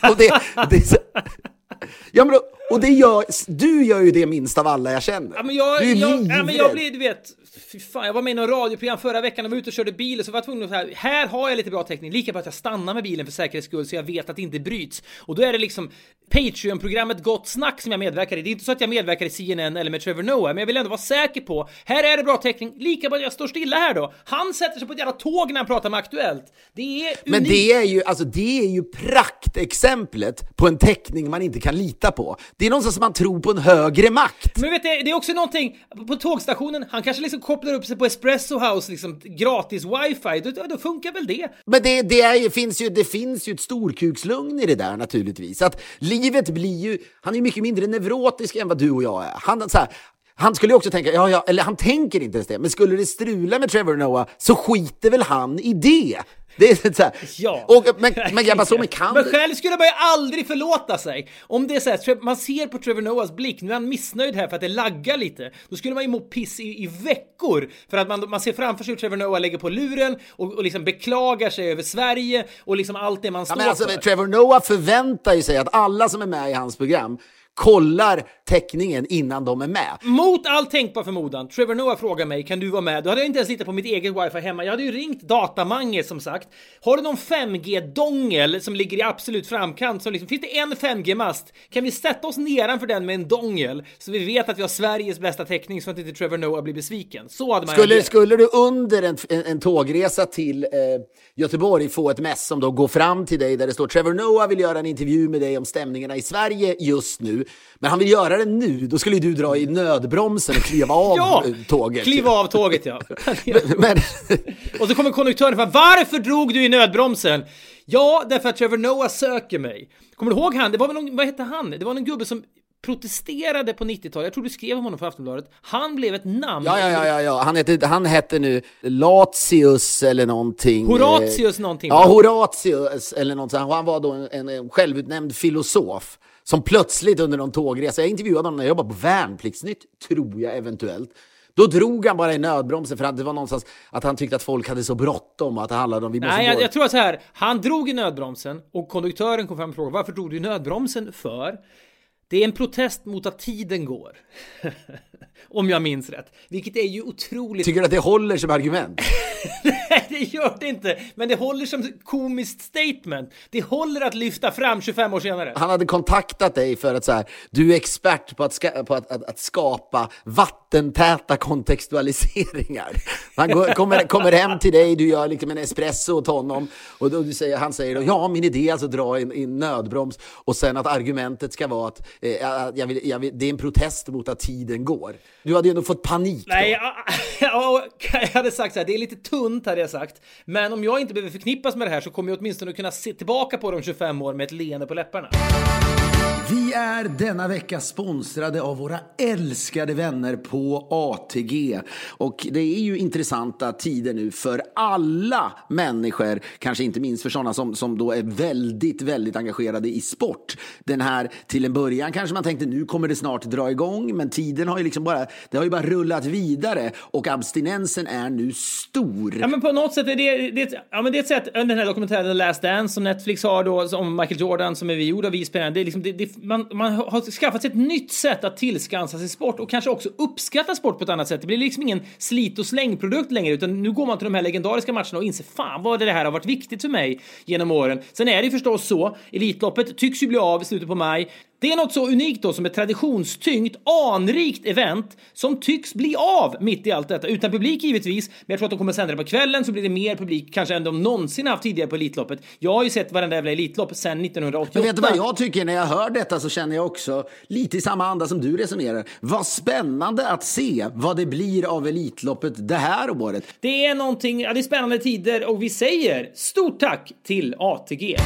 Och det, det, så- Ja, men, och det gör, du gör ju det minst av alla jag känner. Ja, men jag, du är jag, ja, men jag blir, du vet, fy fan, jag var med i något radioprogram förra veckan och var ute och körde bil så var jag tvungen att säga, här har jag lite bra täckning, lika bra att jag stannar med bilen för säkerhets skull så jag vet att det inte bryts. Och då är det liksom Patreon-programmet Gott Snack som jag medverkar i. Det är inte så att jag medverkar i CNN eller med Trevor Noah, men jag vill ändå vara säker på, här är det bra täckning, lika bra att jag står stilla här då. Han sätter sig på ett jävla tåg när han pratar med Aktuellt. Det är unikt. Men det är ju, alltså det är ju praktexemplet på en täckning man inte kan lita på. Det är någonstans som man tror på en högre makt. Men vet du, det är också någonting på tågstationen, han kanske liksom kopplar upp sig på Espresso House, liksom gratis wifi, då, då funkar väl det? Men det, det, är, finns ju, det finns ju ett storkukslugn i det där naturligtvis. Att livet blir ju, han är ju mycket mindre neurotisk än vad du och jag är. Han, så här, han skulle ju också tänka, ja, ja, eller han tänker inte ens det, men skulle det strula med Trevor Noah så skiter väl han i det. Det är så här. Ja. Och, men, men grabbar, så med kan Men själv skulle man ju aldrig förlåta sig. Om det är så här, man ser på Trevor Noahs blick, nu är han missnöjd här för att det laggar lite. Då skulle man ju må piss i, i veckor. För att man, man ser framför sig hur Trevor Noah lägger på luren och, och liksom beklagar sig över Sverige och liksom allt det man Ja, står men alltså, för. Trevor Noah förväntar ju sig att alla som är med i hans program kollar täckningen innan de är med. Mot all tänkbar förmodan, Trevor Noah frågar mig kan du vara med? Då hade jag inte ens litat på mitt eget wifi hemma. Jag hade ju ringt Datamange som sagt. Har du någon 5G-dongel som ligger i absolut framkant? Som liksom, finns det en 5G-mast? Kan vi sätta oss nedanför den med en dongel? Så vi vet att vi har Sveriges bästa täckning så att inte Trevor Noah blir besviken. Så hade man Skulle, agerat. skulle du under en, en, en tågresa till eh, Göteborg få ett mess som då går fram till dig där det står Trevor Noah vill göra en intervju med dig om stämningarna i Sverige just nu, men han vill göra det nu, då skulle du dra i nödbromsen och kliva av Ja! eh, tåget. Kliva av tåget ja. Men, Och så kommer konduktören och varför drog du i nödbromsen? Ja, därför att Trevor Noah söker mig. Kommer du ihåg han? Det var väl någon, vad hette han? Det var någon gubbe som protesterade på 90-talet. Jag tror du skrev om honom på Aftonbladet. Han blev ett namn. ja, ja, ja, ja. Han, hette, han hette nu Latius eller någonting. Horatius någonting. Ja, Horatius eller något sånt. Han var då en, en, en självutnämnd filosof som plötsligt under någon tågresa, jag intervjuade honom när jag jobbade på Värnpliktsnytt, tror jag eventuellt. Då drog han bara i nödbromsen för att det var någonstans att han tyckte att folk hade så bråttom och att det handlade om vi måste Nej, jag, jag tror att så här. Han drog i nödbromsen och konduktören kom fram och frågade varför drog du i nödbromsen för? Det är en protest mot att tiden går. Om jag minns rätt. Vilket är ju otroligt... Tycker du att det håller som argument? Nej, det gör det inte. Men det håller som komiskt statement. Det håller att lyfta fram 25 år senare. Han hade kontaktat dig för att så här, du är expert på att, på att, att, att skapa vattentäta kontextualiseringar. Han går, kommer, kommer hem till dig, du gör liksom en espresso åt honom och då du säger, han säger då, ja min idé är alltså att dra in, in nödbroms och sen att argumentet ska vara att eh, jag vill, jag vill, det är en protest mot att tiden går. Du hade ju ändå fått panik. Nej, ja, ja, jag hade sagt så här, det är lite tunt hade jag sagt. Men om jag inte behöver förknippas med det här så kommer jag åtminstone kunna se tillbaka på de 25 år med ett leende på läpparna. Vi är denna vecka sponsrade av våra älskade vänner på ATG. Och det är ju intressanta tider nu för alla människor, kanske inte minst för sådana som, som då är väldigt, väldigt engagerade i sport. Den här, till en början kanske man tänkte nu kommer det snart dra igång, men tiden har ju liksom bara, det har ju bara rullat vidare och abstinensen är nu stor. Ja men på något sätt är det, det, ja, men det är ett sätt, den här dokumentären The Last Dance som Netflix har då om Michael Jordan som är vi gjorda vi spelarna. Det är liksom, det, det, man, man har skaffat sig ett nytt sätt att tillskansa sig sport och kanske också uppskatta sport på ett annat sätt. Det blir liksom ingen slit och slängprodukt längre utan nu går man till de här legendariska matcherna och inser fan vad det här har varit viktigt för mig genom åren. Sen är det ju förstås så, Elitloppet tycks ju bli av i slutet på maj. Det är något så unikt då som ett traditionstyngt, anrikt event som tycks bli av mitt i allt detta. Utan publik givetvis, men jag tror att de kommer sända det på kvällen så blir det mer publik kanske än de någonsin haft tidigare på Elitloppet. Jag har ju sett varenda jävla Elitlopp sedan 1988. Men vet du vad jag tycker när jag hör detta så känner jag också lite i samma anda som du resonerar. Vad spännande att se vad det blir av Elitloppet det här året. Det är någonting, ja det är spännande tider och vi säger stort tack till ATG.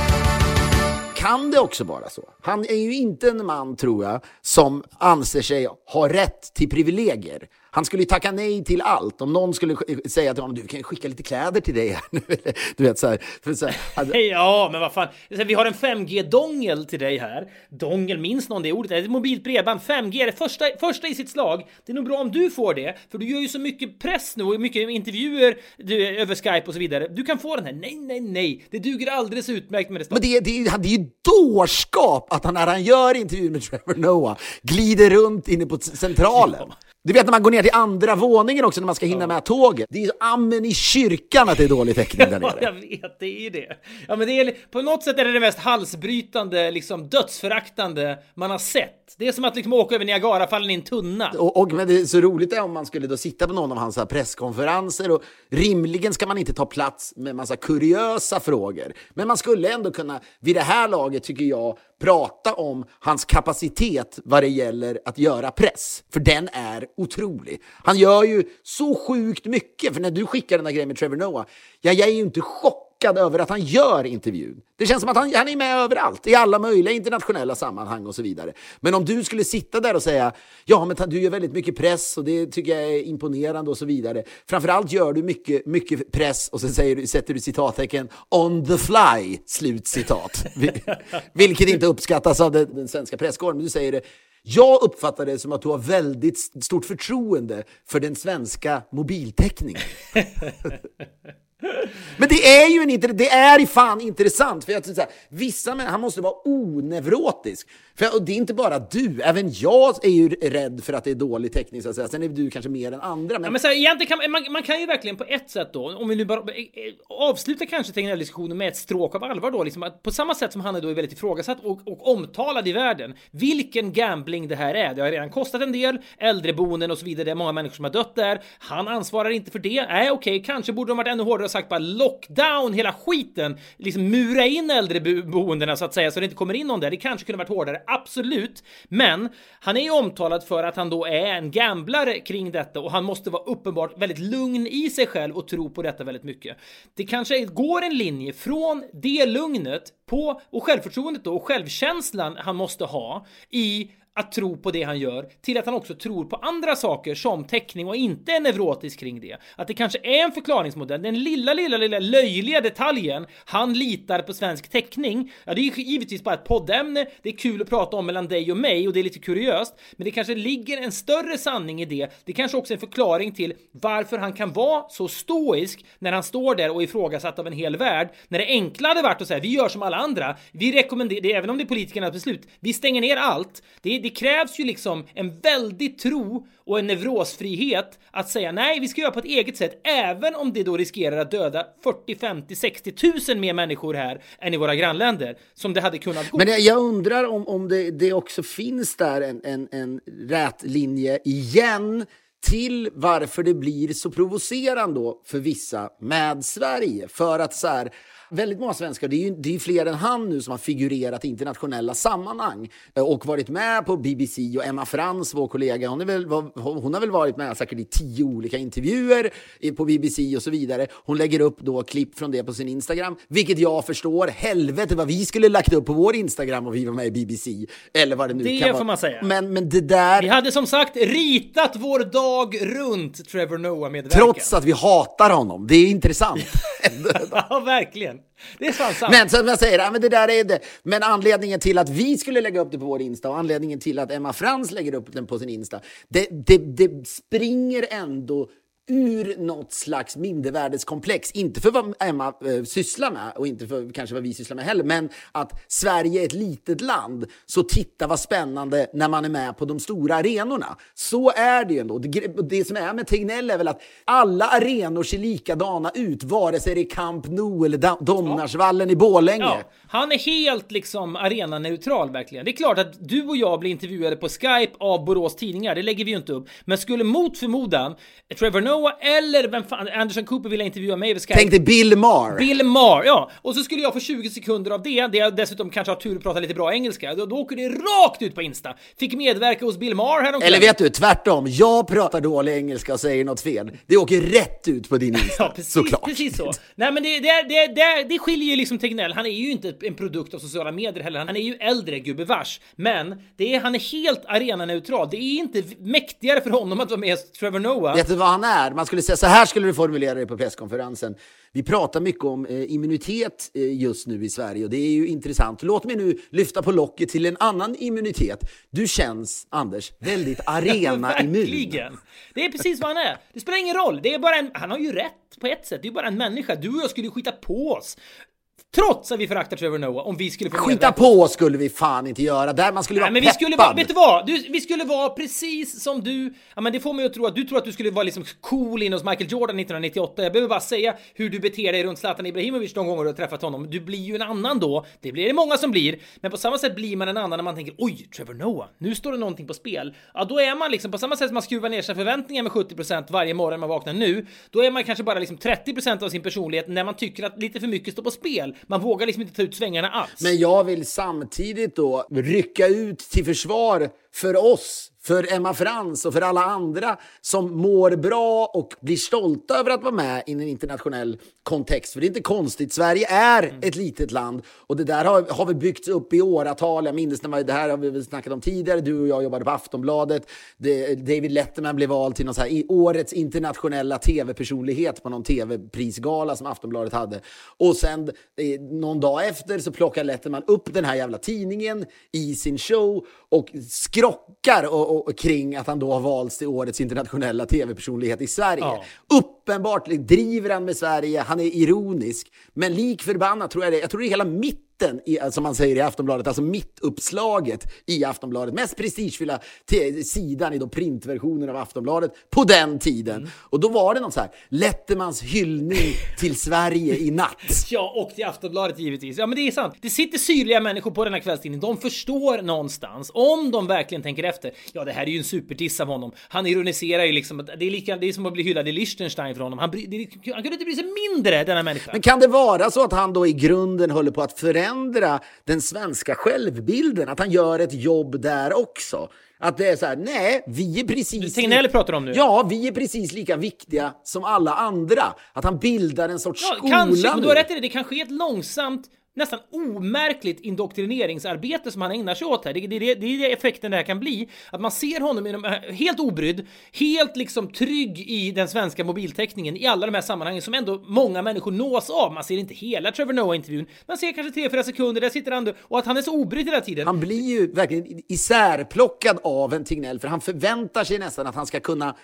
Kan det också vara så? Han är ju inte en man, tror jag, som anser sig ha rätt till privilegier. Han skulle ju tacka nej till allt. Om någon skulle säga till honom, du kan skicka lite kläder till dig här nu. Du vet så här. För så här alltså... Ja, men vad fan. Vi har en 5G-dongel till dig här. Dongel, minns någon det ordet? Det är mobilt bredband. 5G är det första, första i sitt slag. Det är nog bra om du får det, för du gör ju så mycket press nu och mycket intervjuer du, över Skype och så vidare. Du kan få den här. Nej, nej, nej. Det duger alldeles utmärkt med det. Men det, det, det är ju dårskap att han när han gör intervjun med Trevor Noah glider runt inne på centralen. Ja. Du vet när man går ner till andra våningen också när man ska hinna ja. med tåget. Det är amen i kyrkan att det är dålig täckning där nere. ja, jag vet, det är ju det. Ja, men det är, på något sätt är det det mest halsbrytande, liksom dödsföraktande man har sett. Det är som att liksom åka över Niagarafallen i en tunna. Och, och, men det är så roligt är om man skulle då sitta på någon av hans presskonferenser och rimligen ska man inte ta plats med massa kuriösa frågor. Men man skulle ändå kunna, vid det här laget tycker jag, prata om hans kapacitet vad det gäller att göra press. För den är otrolig. Han gör ju så sjukt mycket. För när du skickar den där grejen med Trevor Noah, ja, jag är ju inte chockad över att han gör intervjun. Det känns som att han, han är med överallt, i alla möjliga internationella sammanhang och så vidare. Men om du skulle sitta där och säga, ja men du gör väldigt mycket press och det tycker jag är imponerande och så vidare. Framförallt gör du mycket, mycket press och så säger sätter du citattecken on the fly, slutcitat. Vilket inte uppskattas av den, den svenska presskåren, men du säger det jag uppfattar det som att du har väldigt stort förtroende för den svenska mobiltäckningen. Men det är ju en det är fan intressant, för jag så här, vissa människor, han måste vara onevrotisk. För, och det är inte bara du, även jag är ju rädd för att det är dålig täckning så att säga. Sen är du kanske mer än andra. Men, ja, men så här, egentligen kan man, man, kan ju verkligen på ett sätt då, om vi nu bara eh, eh, avslutar kanske Tegnell-diskussionen med ett stråk av allvar då, liksom att på samma sätt som han är då är väldigt ifrågasatt och, och omtalad i världen. Vilken gambling det här är. Det har redan kostat en del, äldreboenden och så vidare. Det är många människor som har dött där. Han ansvarar inte för det. Nej, okej, okay, kanske borde de varit ännu hårdare sagt bara lockdown hela skiten. Liksom mura in äldreboendena så att säga så det inte kommer in någon där. Det kanske kunde varit hårdare absolut. Men han är ju omtalad för att han då är en gamblare kring detta och han måste vara uppenbart väldigt lugn i sig själv och tro på detta väldigt mycket. Det kanske går en linje från det lugnet på och självförtroendet då och självkänslan han måste ha i att tro på det han gör till att han också tror på andra saker som teckning och inte är neurotisk kring det. Att det kanske är en förklaringsmodell. Den lilla, lilla, lilla löjliga detaljen han litar på svensk teckning. Ja, det är givetvis bara ett poddämne. Det är kul att prata om mellan dig och mig och det är lite kuriöst. Men det kanske ligger en större sanning i det. Det kanske också är en förklaring till varför han kan vara så stoisk när han står där och ifrågasatt av en hel värld. När det enkla hade varit att säga vi gör som alla andra. Vi rekommenderar, även om det är politikernas beslut, vi stänger ner allt. Det är det krävs ju liksom en väldig tro och en nevrosfrihet att säga nej, vi ska göra på ett eget sätt, även om det då riskerar att döda 40, 50, 60 tusen mer människor här än i våra grannländer, som det hade kunnat gå. Men jag undrar om, om det, det också finns där en, en, en rät linje igen till varför det blir så provocerande då för vissa med Sverige. För att så här, väldigt många svenskar, det är ju det är fler än han nu som har figurerat i internationella sammanhang eh, och varit med på BBC och Emma Frans, vår kollega, hon, väl, hon har väl varit med säkert i tio olika intervjuer på BBC och så vidare. Hon lägger upp då klipp från det på sin Instagram, vilket jag förstår. Helvete vad vi skulle lagt upp på vår Instagram och vi var med i BBC. Eller vad det nu det kan vara. får man säga. Men, men det där... Vi hade som sagt ritat vår dag runt Trevor Noah medverkan. Trots att vi hatar honom. Det är intressant. ja, verkligen. Det är sant, sant. Men som jag säger, men det där är det. Men anledningen till att vi skulle lägga upp det på vår Insta och anledningen till att Emma Frans lägger upp den på sin Insta, det, det, det springer ändå ur något slags mindervärdeskomplex. Inte för vad Emma eh, sysslar med och inte för kanske vad vi sysslar med heller, men att Sverige är ett litet land. Så titta vad spännande när man är med på de stora arenorna. Så är det ju ändå. Det, det som är med Tegnell är väl att alla arenor ser likadana ut, vare sig det är Camp Nou eller Domnarsvallen i Borlänge. Ja, han är helt liksom arenaneutral verkligen. Det är klart att du och jag blir intervjuade på Skype av Borås Tidningar, det lägger vi ju inte upp. Men skulle mot förmodan Trevor Noah eller vem fan, Anderson Cooper vill jag intervjua mig. Ska Tänk dig Bill Maher. Bill Maher, ja. Och så skulle jag få 20 sekunder av det, det jag dessutom kanske har tur att prata lite bra engelska. Då, då åker det rakt ut på Insta. Fick medverka hos Bill Maher häromkvällen. Eller vet du, tvärtom. Jag pratar dålig engelska och säger något fel. Det åker rätt ut på din Insta. Ja, precis, såklart. precis så. Nej, men det, det, det, det, det skiljer ju liksom Tegnell. Han är ju inte en produkt av sociala medier heller. Han är ju äldre gubevars. Men det är, han är helt arenaneutral. Det är inte mäktigare för honom att vara med Trevor Noah. Vet du vad han är? Man skulle säga så här skulle du formulera det på presskonferensen. Vi pratar mycket om eh, immunitet eh, just nu i Sverige och det är ju intressant. Låt mig nu lyfta på locket till en annan immunitet. Du känns, Anders, väldigt arena-immun. Verkligen! Det är precis vad han är. Det spelar ingen roll. Det är bara en, han har ju rätt på ett sätt. Det är bara en människa. Du och jag skulle skita på oss. Trots att vi föraktar Trevor Noah, om vi skulle få Skita på skulle vi fan inte göra. Där man skulle Nej, vara men vi peppad. skulle vara, vet du vad? Du, vi skulle vara precis som du. Ja, men det får mig att tro att du tror att du skulle vara liksom cool in hos Michael Jordan 1998. Jag behöver bara säga hur du beter dig runt Zlatan Ibrahimovic de gånger du har träffat honom. Du blir ju en annan då. Det blir det många som blir. Men på samma sätt blir man en annan när man tänker oj, Trevor Noah, nu står det någonting på spel. Ja, då är man liksom på samma sätt som man skruvar ner sina förväntningar med 70% varje morgon man vaknar nu. Då är man kanske bara liksom 30% av sin personlighet när man tycker att lite för mycket står på spel. Man vågar liksom inte ta ut svängarna alls. Men jag vill samtidigt då rycka ut till försvar för oss, för Emma Frans och för alla andra som mår bra och blir stolta över att vara med i en internationell kontext. För det är inte konstigt, Sverige är Mm. ett litet land och det där har, har vi byggt upp i åratal. Jag minns när man, det här har vi väl snackat om tidigare, du och jag jobbade på Aftonbladet. Det, David Letterman blev vald till någon så här, i årets internationella tv-personlighet på någon tv-prisgala som Aftonbladet hade. Och sen eh, någon dag efter så plockar Letterman upp den här jävla tidningen i sin show och skrockar och, och, kring att han då har valts till årets internationella tv-personlighet i Sverige. Ja. Uppenbart driver han med Sverige, han är ironisk, men lik förbannat tror jag det Jag tror det är hela mitten, i, som man säger i Aftonbladet, alltså mittuppslaget i Aftonbladet, mest prestigefyllda sidan i då printversionen av Aftonbladet på den tiden. Och då var det någon så här, Lettermans hyllning till Sverige i natt. Ja, och till Aftonbladet givetvis. Ja, men det är sant. Det sitter syrliga människor på den här kvällstidningen. De förstår någonstans, om de verkligen tänker efter. Ja, det här är ju en superdiss av honom. Han ironiserar ju liksom. att Det är, lika, det är som att bli hyllad i Liechtenstein för honom. Han, bry, det, han kunde inte bry sig mindre, denna människa. Men kan det vara så att han då i grunden håller på att förändra den svenska självbilden? Att han gör ett jobb där också? Att det är så här, nej, vi är precis... Tegnell pratar om nu. Ja, vi är precis lika viktiga som alla andra. Att han bildar en sorts Ja, skola kanske, men du har rätt i det. Det kan ske ett långsamt, nästan omärkligt indoktrineringsarbete som han ägnar sig åt här. Det, det, det, det är det effekten det här kan bli. Att man ser honom inom, eh, helt obrydd, helt liksom trygg i den svenska mobiltäckningen i alla de här sammanhangen som ändå många människor nås av. Man ser inte hela Trevor Noah-intervjun, man ser kanske 3-4 sekunder, där sitter han och att han är så obrydd hela tiden. Han blir ju verkligen isärplockad av en Tegnell, för han förväntar sig nästan att han ska kunna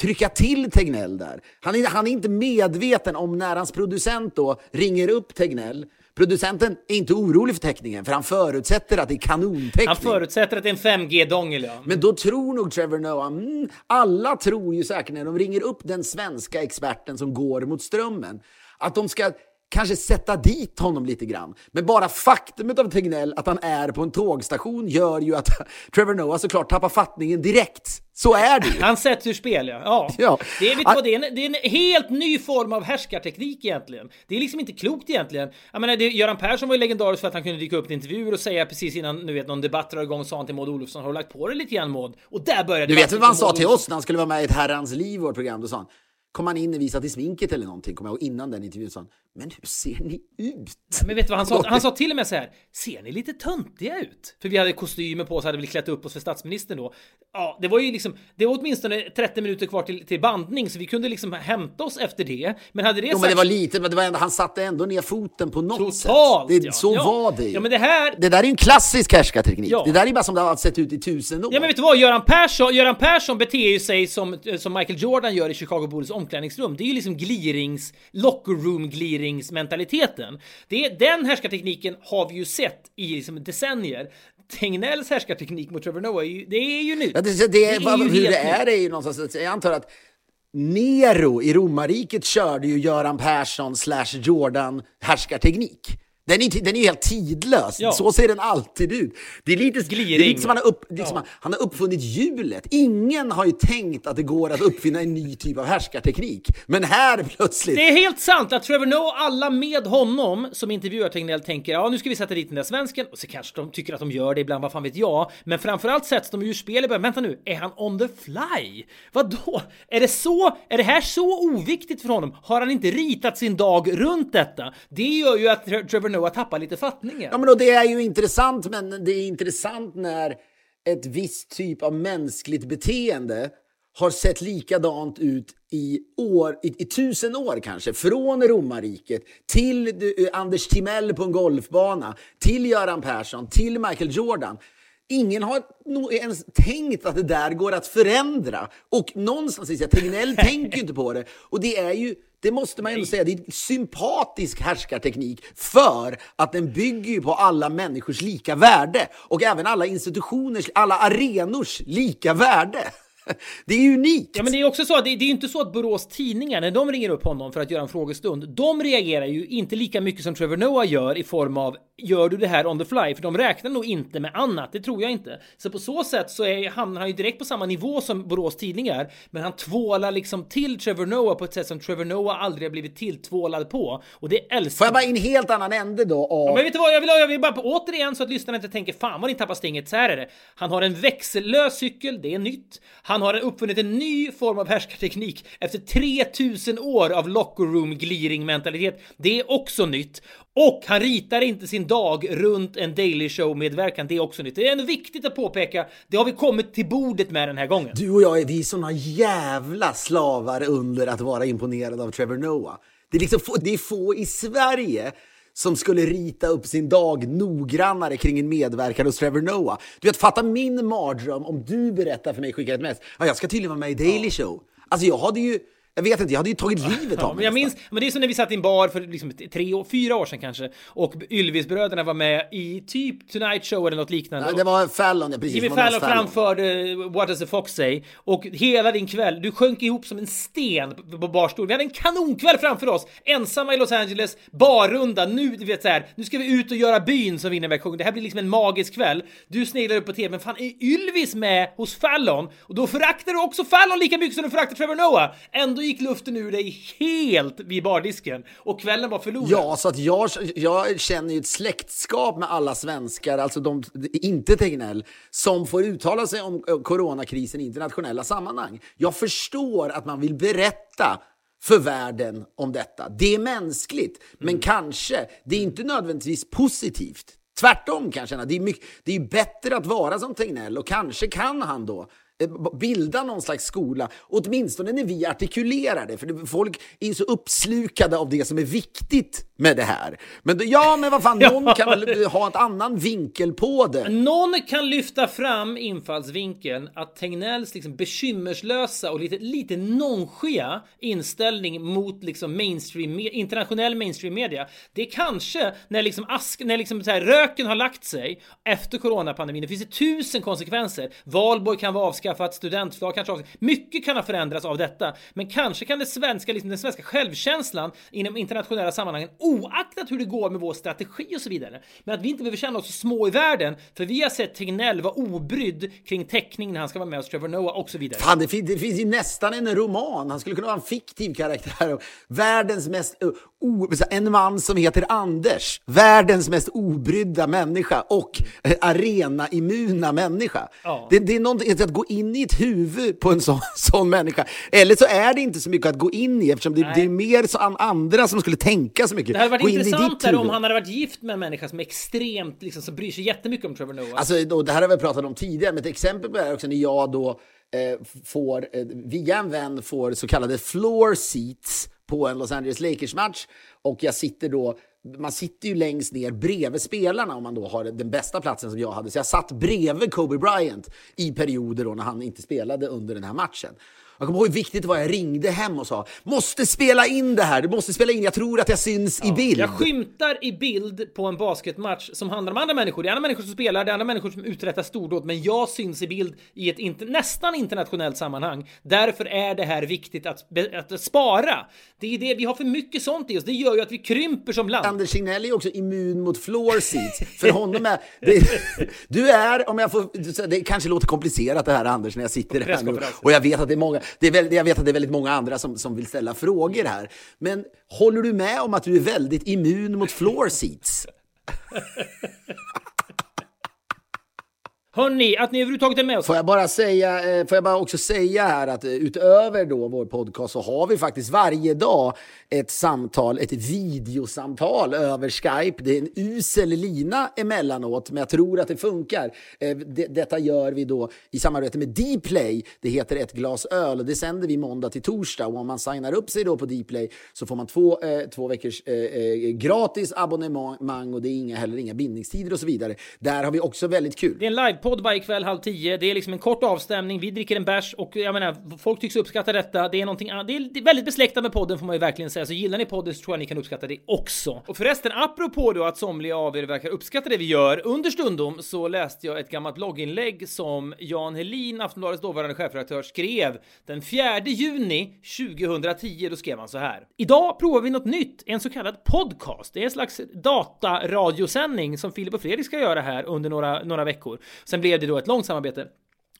trycka till Tegnell där. Han är, han är inte medveten om när hans producent då ringer upp Tegnell. Producenten är inte orolig för täckningen, för han förutsätter att det är kanontäckning. Han förutsätter att det är en 5G-dongel, ja. Men då tror nog Trevor Noah, mm, alla tror ju säkert när de ringer upp den svenska experten som går mot strömmen, att de ska kanske sätta dit honom lite grann. Men bara faktumet av Tegnell att han är på en tågstation gör ju att Trevor Noah såklart tappar fattningen direkt. Så är det ju. Han sätts ur spel, ja. ja. Ja. Det, är, vet vad, det, är en, det är en helt ny form av härskarteknik egentligen. Det är liksom inte klokt egentligen. Jag menar, det, Göran Persson var ju legendarisk för att han kunde dyka upp i intervjuer och säga precis innan nu vet, någon debatt drar igång sa han till Maud Olofsson, har du lagt på dig lite grann Maud? Och där började Du vet vad han sa till oss när han skulle vara med i ett herrans liv, vårt program? Då sa han, kom han in och visade till sminket eller någonting, kommer jag ihåg, innan den intervjun sa han, men hur ser ni ut? Men vet du vad han sa? Han sa till och med så här, ser ni lite töntiga ut? För vi hade kostymer på oss, hade väl klätt upp oss för statsministern då. Ja, det var ju liksom, det var åtminstone 30 minuter kvar till, till bandning, så vi kunde liksom hämta oss efter det. Men hade det Jo, men sagts- det var lite, men det var ändå, han satte ändå ner foten på något Totalt, sätt. Det, ja. Så Ja. var det ju. Ja, men det här- Det där är ju en klassisk härskarteknik. Ja. Det där är bara som det har sett ut i tusen år. Ja men vet du vad, Göran Persson, Göran Persson beter ju sig som, som Michael Jordan gör i Chicago Bulls omklädningsrum. Det är ju liksom glirings, locker room gliringsmentaliteten. Det är, den härskartekniken har vi ju sett i liksom decennier. Tegnells härskarteknik mot Trevor Noah, är ju, det är ju nytt. Ja, det, det, är vad- ju hur det är är ju någonstans, jag antar att Nero i romarriket körde ju Göran Persson slash Jordan härskarteknik. Den är, den är helt tidlös. Ja. Så ser den alltid ut. Det är lite, Gliring. det är lite som han har, upp, liksom Ja. han, har uppfunnit hjulet. Ingen har ju tänkt att det går att uppfinna en ny typ av härskarteknik. Men här plötsligt... Det är helt sant att Trevor Noah och alla med honom som intervjuar Tegnell tänker ja nu ska vi sätta dit den där svensken och så kanske de tycker att de gör det ibland, vad fan vet jag. Men framförallt sätts de ur spel i början. Vänta nu, är han on the fly? Vadå? Är det så? Är det här så oviktigt för honom? Har han inte ritat sin dag runt detta? Det gör ju att Tre- Trevor Noah tappar lite fattningen. Ja, men och det är ju intressant, men det är intressant när ett visst typ av mänskligt beteende har sett likadant ut i, år, i, i tusen år kanske. Från romarriket till eh, Anders Timell på en golfbana, till Göran Persson, till Michael Jordan. Ingen har nog ens tänkt att det där går att förändra. Och någonstans, jag, Tegnell tänker ju inte på det. Och det är ju, det måste man ändå säga, det är en sympatisk härskarteknik för att den bygger ju på alla människors lika värde och även alla institutioners, alla arenors lika värde. Det är unikt. Ja men det är också så att det, det är inte så att Borås Tidningar när de ringer upp honom för att göra en frågestund. De reagerar ju inte lika mycket som Trevor Noah gör i form av gör du det här on the fly? För de räknar nog inte med annat. Det tror jag inte. Så på så sätt så är, hamnar han ju direkt på samma nivå som Borås Tidningar. Men han tvålar liksom till Trevor Noah på ett sätt som Trevor Noah aldrig har blivit tilltvålad på. Och det älskar Får jag bara i en helt annan ände då? Av... men vet du vad, jag vill, jag vill bara på, återigen så att lyssnarna inte tänker fan vad ni tappar stinget. Så här är det. Han har en växellös cykel, det är nytt. Han han har uppfunnit en ny form av härskarteknik efter 3000 år av locker room gliring mentalitet. Det är också nytt. Och han ritar inte sin dag runt en Daily Show medverkan. Det är också nytt. Det är ändå viktigt att påpeka. Det har vi kommit till bordet med den här gången. Du och jag är vi är såna jävla slavar under att vara imponerade av Trevor Noah. Det är, liksom få, det är få i Sverige som skulle rita upp sin dag noggrannare kring en medverkan hos Trevor Noah. Du vet, fatta min mardröm om du berättar för mig, skickar ett mess. Ja, jag ska tydligen vara med i Daily Show. Alltså jag hade ju, jag vet inte, jag hade ju tagit livet Ja, av men jag minns, men det är som när vi satt i en bar för liksom tre, fyra år sedan kanske och Ylvisbröderna var med i typ Tonight Show eller något liknande. Ja, det var Fallon, ja, precis. Jimmy Fallon mest framförde What does a fox say? Och hela din kväll, du sjönk ihop som en sten på- på barstol. Vi hade en kanonkväll framför oss, ensamma i Los Angeles, barrunda, nu, du vet så här, nu ska vi ut och göra byn som Winnerbäck sjunger. Det här blir liksom en magisk kväll. Du sneglar upp på tv, men fan är Ylvis med hos Fallon? Och då föraktar du också Fallon lika mycket som du föraktar Trevor Noah. Ändå gick luften ur dig helt vid bardisken och kvällen var förlorad. Ja, så att jag, jag känner ju ett släktskap med alla svenskar, alltså de, inte Tegnell, som får uttala sig om coronakrisen i internationella sammanhang. Jag förstår att man vill berätta för världen om detta. Det är mänskligt, men kanske, det är inte nödvändigtvis positivt. Tvärtom kan jag känna. Det är, mycket, det är bättre att vara som Tegnell och kanske kan han då bilda någon slags skola, åtminstone när vi artikulerar det. För folk är ju så uppslukade av det som är viktigt med det här. Men då- ja, men vad fan, någon kan väl ha en annan vinkel på det. Någon kan lyfta fram infallsvinkeln att Tegnells liksom bekymmerslösa och lite, lite nonchiga inställning mot liksom mainstream, internationell mainstream media. Det är kanske när liksom ask, när liksom så här, röken har lagt sig efter coronapandemin. Det finns det tusen konsekvenser. Valborg kan vara avskaffat, studentflag kanske avskaffat. Mycket kan ha förändrats av detta, men kanske kan det svenska, liksom den svenska självkänslan inom internationella sammanhangen, oaktat hur det går med vår strategi och så vidare, men att vi inte behöver känna oss så små i världen, för vi har sett Tegnell vara obrydd kring teckning när han ska vara med hos Trevor Noah och så vidare. Fan, det, fin- det finns ju nästan en roman. Han skulle kunna vara en fiktiv karaktär. Världens mest... O, en man som heter Anders. Världens mest obrydda människa och eh, arena-immuna människa. Ja. Det, det är någonting att gå in i ett huvud på en sån, sån människa. Eller så är det inte så mycket att gå in i eftersom det, det är mer så an, andra som skulle tänka så mycket. Det hade varit gå in om han hade varit gift med en människa som är extremt, liksom, som bryr sig jättemycket om Trevor Noah. Alltså, då, det här har vi pratat om tidigare, men ett exempel på det här är också när jag då eh, får, eh, via en vän får så kallade floor seats på en Los Angeles Lakers-match. Och jag sitter då, man sitter ju längst ner bredvid spelarna om man då har den bästa platsen som jag hade. Så jag satt bredvid Kobe Bryant i perioder då när han inte spelade under den här matchen. Jag kommer ihåg hur viktigt det var. Jag ringde hem och sa måste spela in det här. Du måste spela in. Jag tror att jag syns i bild. Jag skymtar i bild på en basketmatch som handlar om andra människor. Det är andra människor som spelar, det är andra människor som uträttar stordåd, men jag syns i bild i ett inte, nästan internationellt sammanhang. Därför är det här viktigt att, att spara. Det är det, vi har för mycket sånt i oss. Det gör ju att vi krymper som land. Anders Signell är också immun mot floor seats. För honom är... Det, du är, om jag får... Det kanske låter komplicerat det här Anders, när jag sitter här nu. Och jag vet att det är många, det är väldigt, jag vet att det är väldigt många andra som, som vill ställa frågor här. Men håller du med om att du är väldigt immun mot floor seats? Hörni, att ni överhuvudtaget är med oss. Får jag bara säga, eh, får jag bara också säga här att eh, utöver då vår podcast så har vi faktiskt varje dag ett samtal, ett videosamtal över Skype. Det är en usel lina emellanåt, men jag tror att det funkar. Eh, detta gör vi då i samarbete med Dplay. Det heter Ett glas öl och det sänder vi måndag till torsdag. Och om man signar upp sig då på Dplay så får man två, två veckors gratis abonnemang och det är inga, heller inga bindningstider och så vidare. Där har vi också väldigt kul. Det är en live podd varje kväll halv tio. Det är liksom en kort avstämning. Vi dricker en bärs och jag menar, folk tycks uppskatta detta. Det är någonting Det är väldigt besläktat med podden får man ju verkligen säga. Så gillar ni podden så tror jag ni kan uppskatta det också. Och förresten, apropå då att somliga av er verkar uppskatta det vi gör. Under stundom så läste jag ett gammalt blogginlägg som Jan Helin, Aftonbladets dåvarande chefredaktör, skrev den 4 juni 2010. Då skrev han så här. Idag provar vi något nytt, en så kallad podcast. Det är en slags dataradiosändning som Filip och Fredrik ska göra här under några, några veckor. Sen blev det då ett långt samarbete.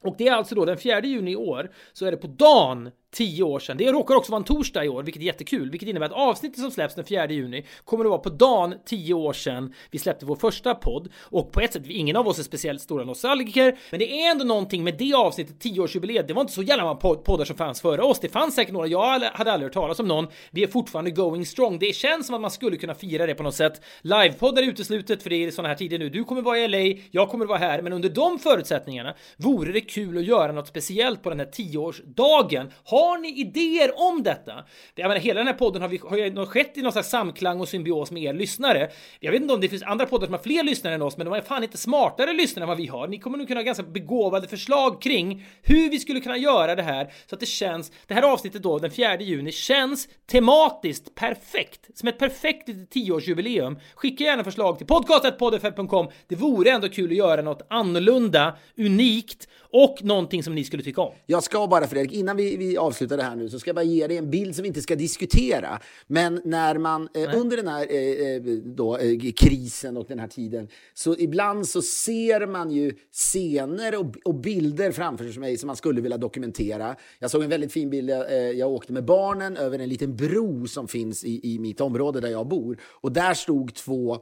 Och det är alltså då den 4 juni i år så är det på dagen 10 år sedan. Det råkar också vara en torsdag i år, vilket är jättekul, vilket innebär att avsnittet som släpps den 4 juni kommer att vara på dagen 10 år sedan vi släppte vår första podd. Och på ett sätt, ingen av oss är speciellt stora nostalgiker, men det är ändå någonting med det avsnittet, 10-årsjubileet. Det var inte så jävla många poddar som fanns före oss. Det fanns säkert några, jag hade aldrig hört talas om någon. Vi är fortfarande going strong. Det känns som att man skulle kunna fira det på något sätt. Livepoddar är uteslutet för det är sådana här tider nu. Du kommer vara i LA, jag kommer vara här, men under de förutsättningarna vore det kul att göra något speciellt på den här 10-årsdagen. Har ni idéer om detta? Jag menar, hela den här podden har, vi, har ju skett i någon slags samklang och symbios med er lyssnare. Jag vet inte om det finns andra poddar som har fler lyssnare än oss, men de är fan inte smartare lyssnare än vad vi har. Ni kommer nog kunna ha ganska begåvade förslag kring hur vi skulle kunna göra det här så att det känns, det här avsnittet då, den 4 juni, känns tematiskt perfekt. Som ett perfekt 10-årsjubileum. Skicka gärna förslag till podcastetpoddff.com. Det vore ändå kul att göra något annorlunda, unikt och någonting som ni skulle tycka om. Jag ska bara Fredrik, innan vi, vi avslutar det här nu så ska jag bara ge dig en bild som vi inte ska diskutera. Men när man eh, under den här eh, eh, då, eh, krisen och den här tiden så ibland så ser man ju scener och, och bilder framför sig som man skulle vilja dokumentera. Jag såg en väldigt fin bild. Eh, jag åkte med barnen över en liten bro som finns i, i mitt område där jag bor och där stod två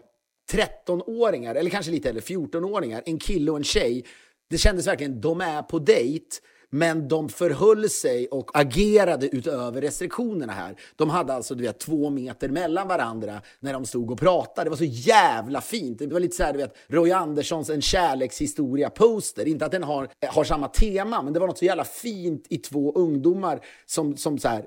13-åringar, eller kanske lite äldre, 14-åringar, en kille och en tjej det kändes verkligen, de är på dejt, men de förhöll sig och agerade utöver restriktionerna här. De hade alltså du vet, två meter mellan varandra när de stod och pratade. Det var så jävla fint. Det var lite så här, du vet, Roy Anderssons En kärlekshistoria-poster. Inte att den har, har samma tema, men det var något så jävla fint i två ungdomar som, som så här,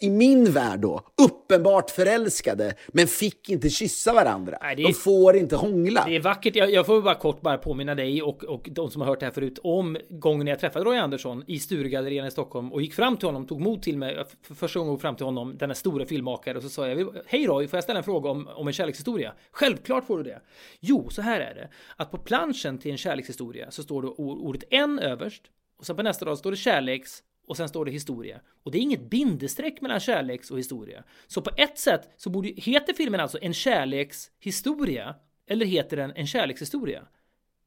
i min värld då, uppenbart förälskade, men fick inte kyssa varandra. Nej, är, de får inte hångla. Det är vackert. Jag, jag, får bara kort bara påminna dig och, och de som har hört det här förut om gången jag träffade Roy Andersson i Sturegallerierna i Stockholm och gick fram till honom, tog mod till mig för första gången fram till honom, denna stora filmmakare och så sa jag Hej Roy, får jag ställa en fråga om, om en kärlekshistoria? Självklart får du det. Jo, så här är det. Att på planschen till en kärlekshistoria så står det ordet en överst och sen på nästa rad står det kärleks och sen står det historia. Och det är inget bindestreck mellan kärleks och historia. Så på ett sätt så borde, heter filmen alltså en kärlekshistoria eller heter den en kärlekshistoria?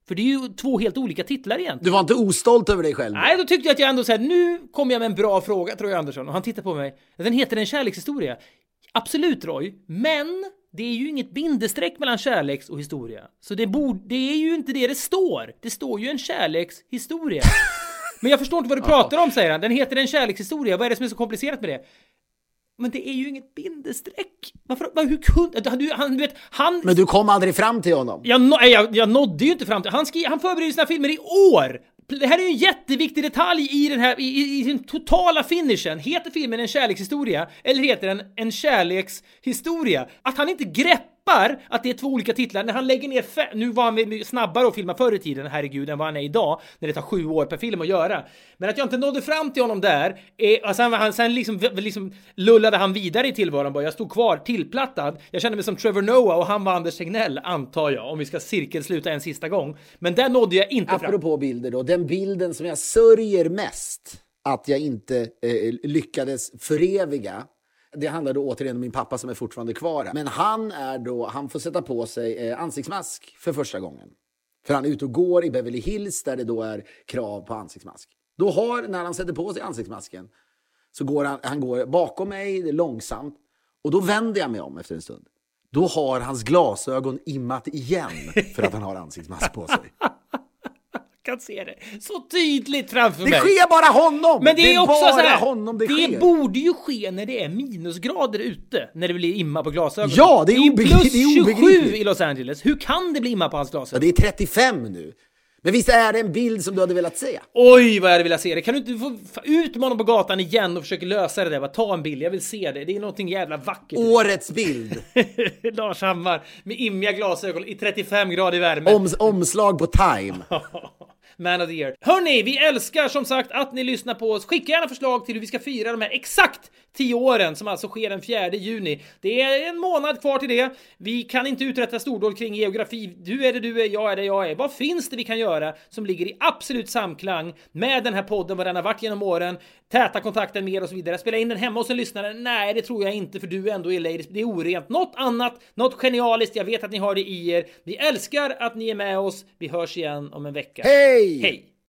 För det är ju två helt olika titlar egentligen. Du var inte ostolt över dig själv? Nej, då tyckte jag att jag ändå såhär, nu kommer jag med en bra fråga tror jag Andersson. Och han tittar på mig. Den heter en kärlekshistoria. Absolut Roy, men det är ju inget bindestreck mellan kärleks och historia. Så det, borde, det är ju inte det det står. Det står ju en kärlekshistoria. Men jag förstår inte vad du pratar om, säger han. Den heter En kärlekshistoria. Vad är det som är så komplicerat med det? Men det är ju inget bindestreck. Varför, hur kunde... Du, han, du vet, han... Men du kom aldrig fram till honom? Jag, jag, jag nådde ju inte fram till... Han, skri, han förbereder sina filmer i år! Det här är ju en jätteviktig detalj i den här, i, i sin totala finishen. Heter filmen en kärlekshistoria? Eller heter den en kärlekshistoria? Att han inte greppar greppar att det är två olika titlar. När han lägger ner fe- Nu var han snabbare att filma förr i tiden, herregud, än vad han är idag. När det tar sju år per film att göra. Men att jag inte nådde fram till honom där. Är, alltså, och sen, han, sen liksom, liksom lullade han vidare i tillvaron bara. Jag stod kvar tillplattad. Jag kände mig som Trevor Noah och han var Anders Tegnell, antar jag. Om vi ska cirkelsluta en sista gång. Men där nådde jag inte fram. Apropå bilder då, den bilden som jag sörjer mest att jag inte eh, lyckades föreviga det handlar då återigen om min pappa som är fortfarande kvar. Men han är då, han får sätta på sig eh, ansiktsmask för första gången. För han är ute och går i Beverly Hills där det då är krav på ansiktsmask. Då har, när han sätter på sig ansiktsmasken, så går han, han går bakom mig långsamt och då vänder jag mig om efter en stund. Då har hans glasögon immat igen för att han har ansiktsmask på sig kan se det så tydligt framför Det mig. sker bara honom! Men det är, också bara så här, honom det, det sker. borde ju ske när det är minusgrader ute, när det blir imma på glasögonen. Ja, det är plus det är 27 obegripligt. i Los Angeles. Hur kan det bli imma på hans Ja, glasögon? det är 35 nu. Men visst är det en bild som du hade velat se? Oj, vad jag hade velat se det. Kan du inte få ut med honom på gatan igen och försöka lösa det där? Bara ta en bild, jag vill se det. Det är någonting jävla vackert. Årets bild. Lars Hammar med immiga glasögon i 35 grader värme. Oms omslag på Time. Man of the year. Hörni, vi älskar som sagt att ni lyssnar på oss. Skicka gärna förslag till hur vi ska fira de här exakt 10 åren som alltså sker den 4 juni. Det är en månad kvar till det. Vi kan inte uträtta stordåd kring geografi. Du är det du är, jag är det jag är. Vad finns det vi kan göra som ligger i absolut samklang med den här podden, vad den har varit genom åren? Täta kontakten med er och så vidare. Spela in den hemma hos en lyssnare? Nej, det tror jag inte, för du är ändå i ladies. Det är orent. Något annat, något genialiskt. Jag vet att ni har det i er. Vi älskar att ni är med oss. Vi hörs igen om en vecka. Hej! Hej!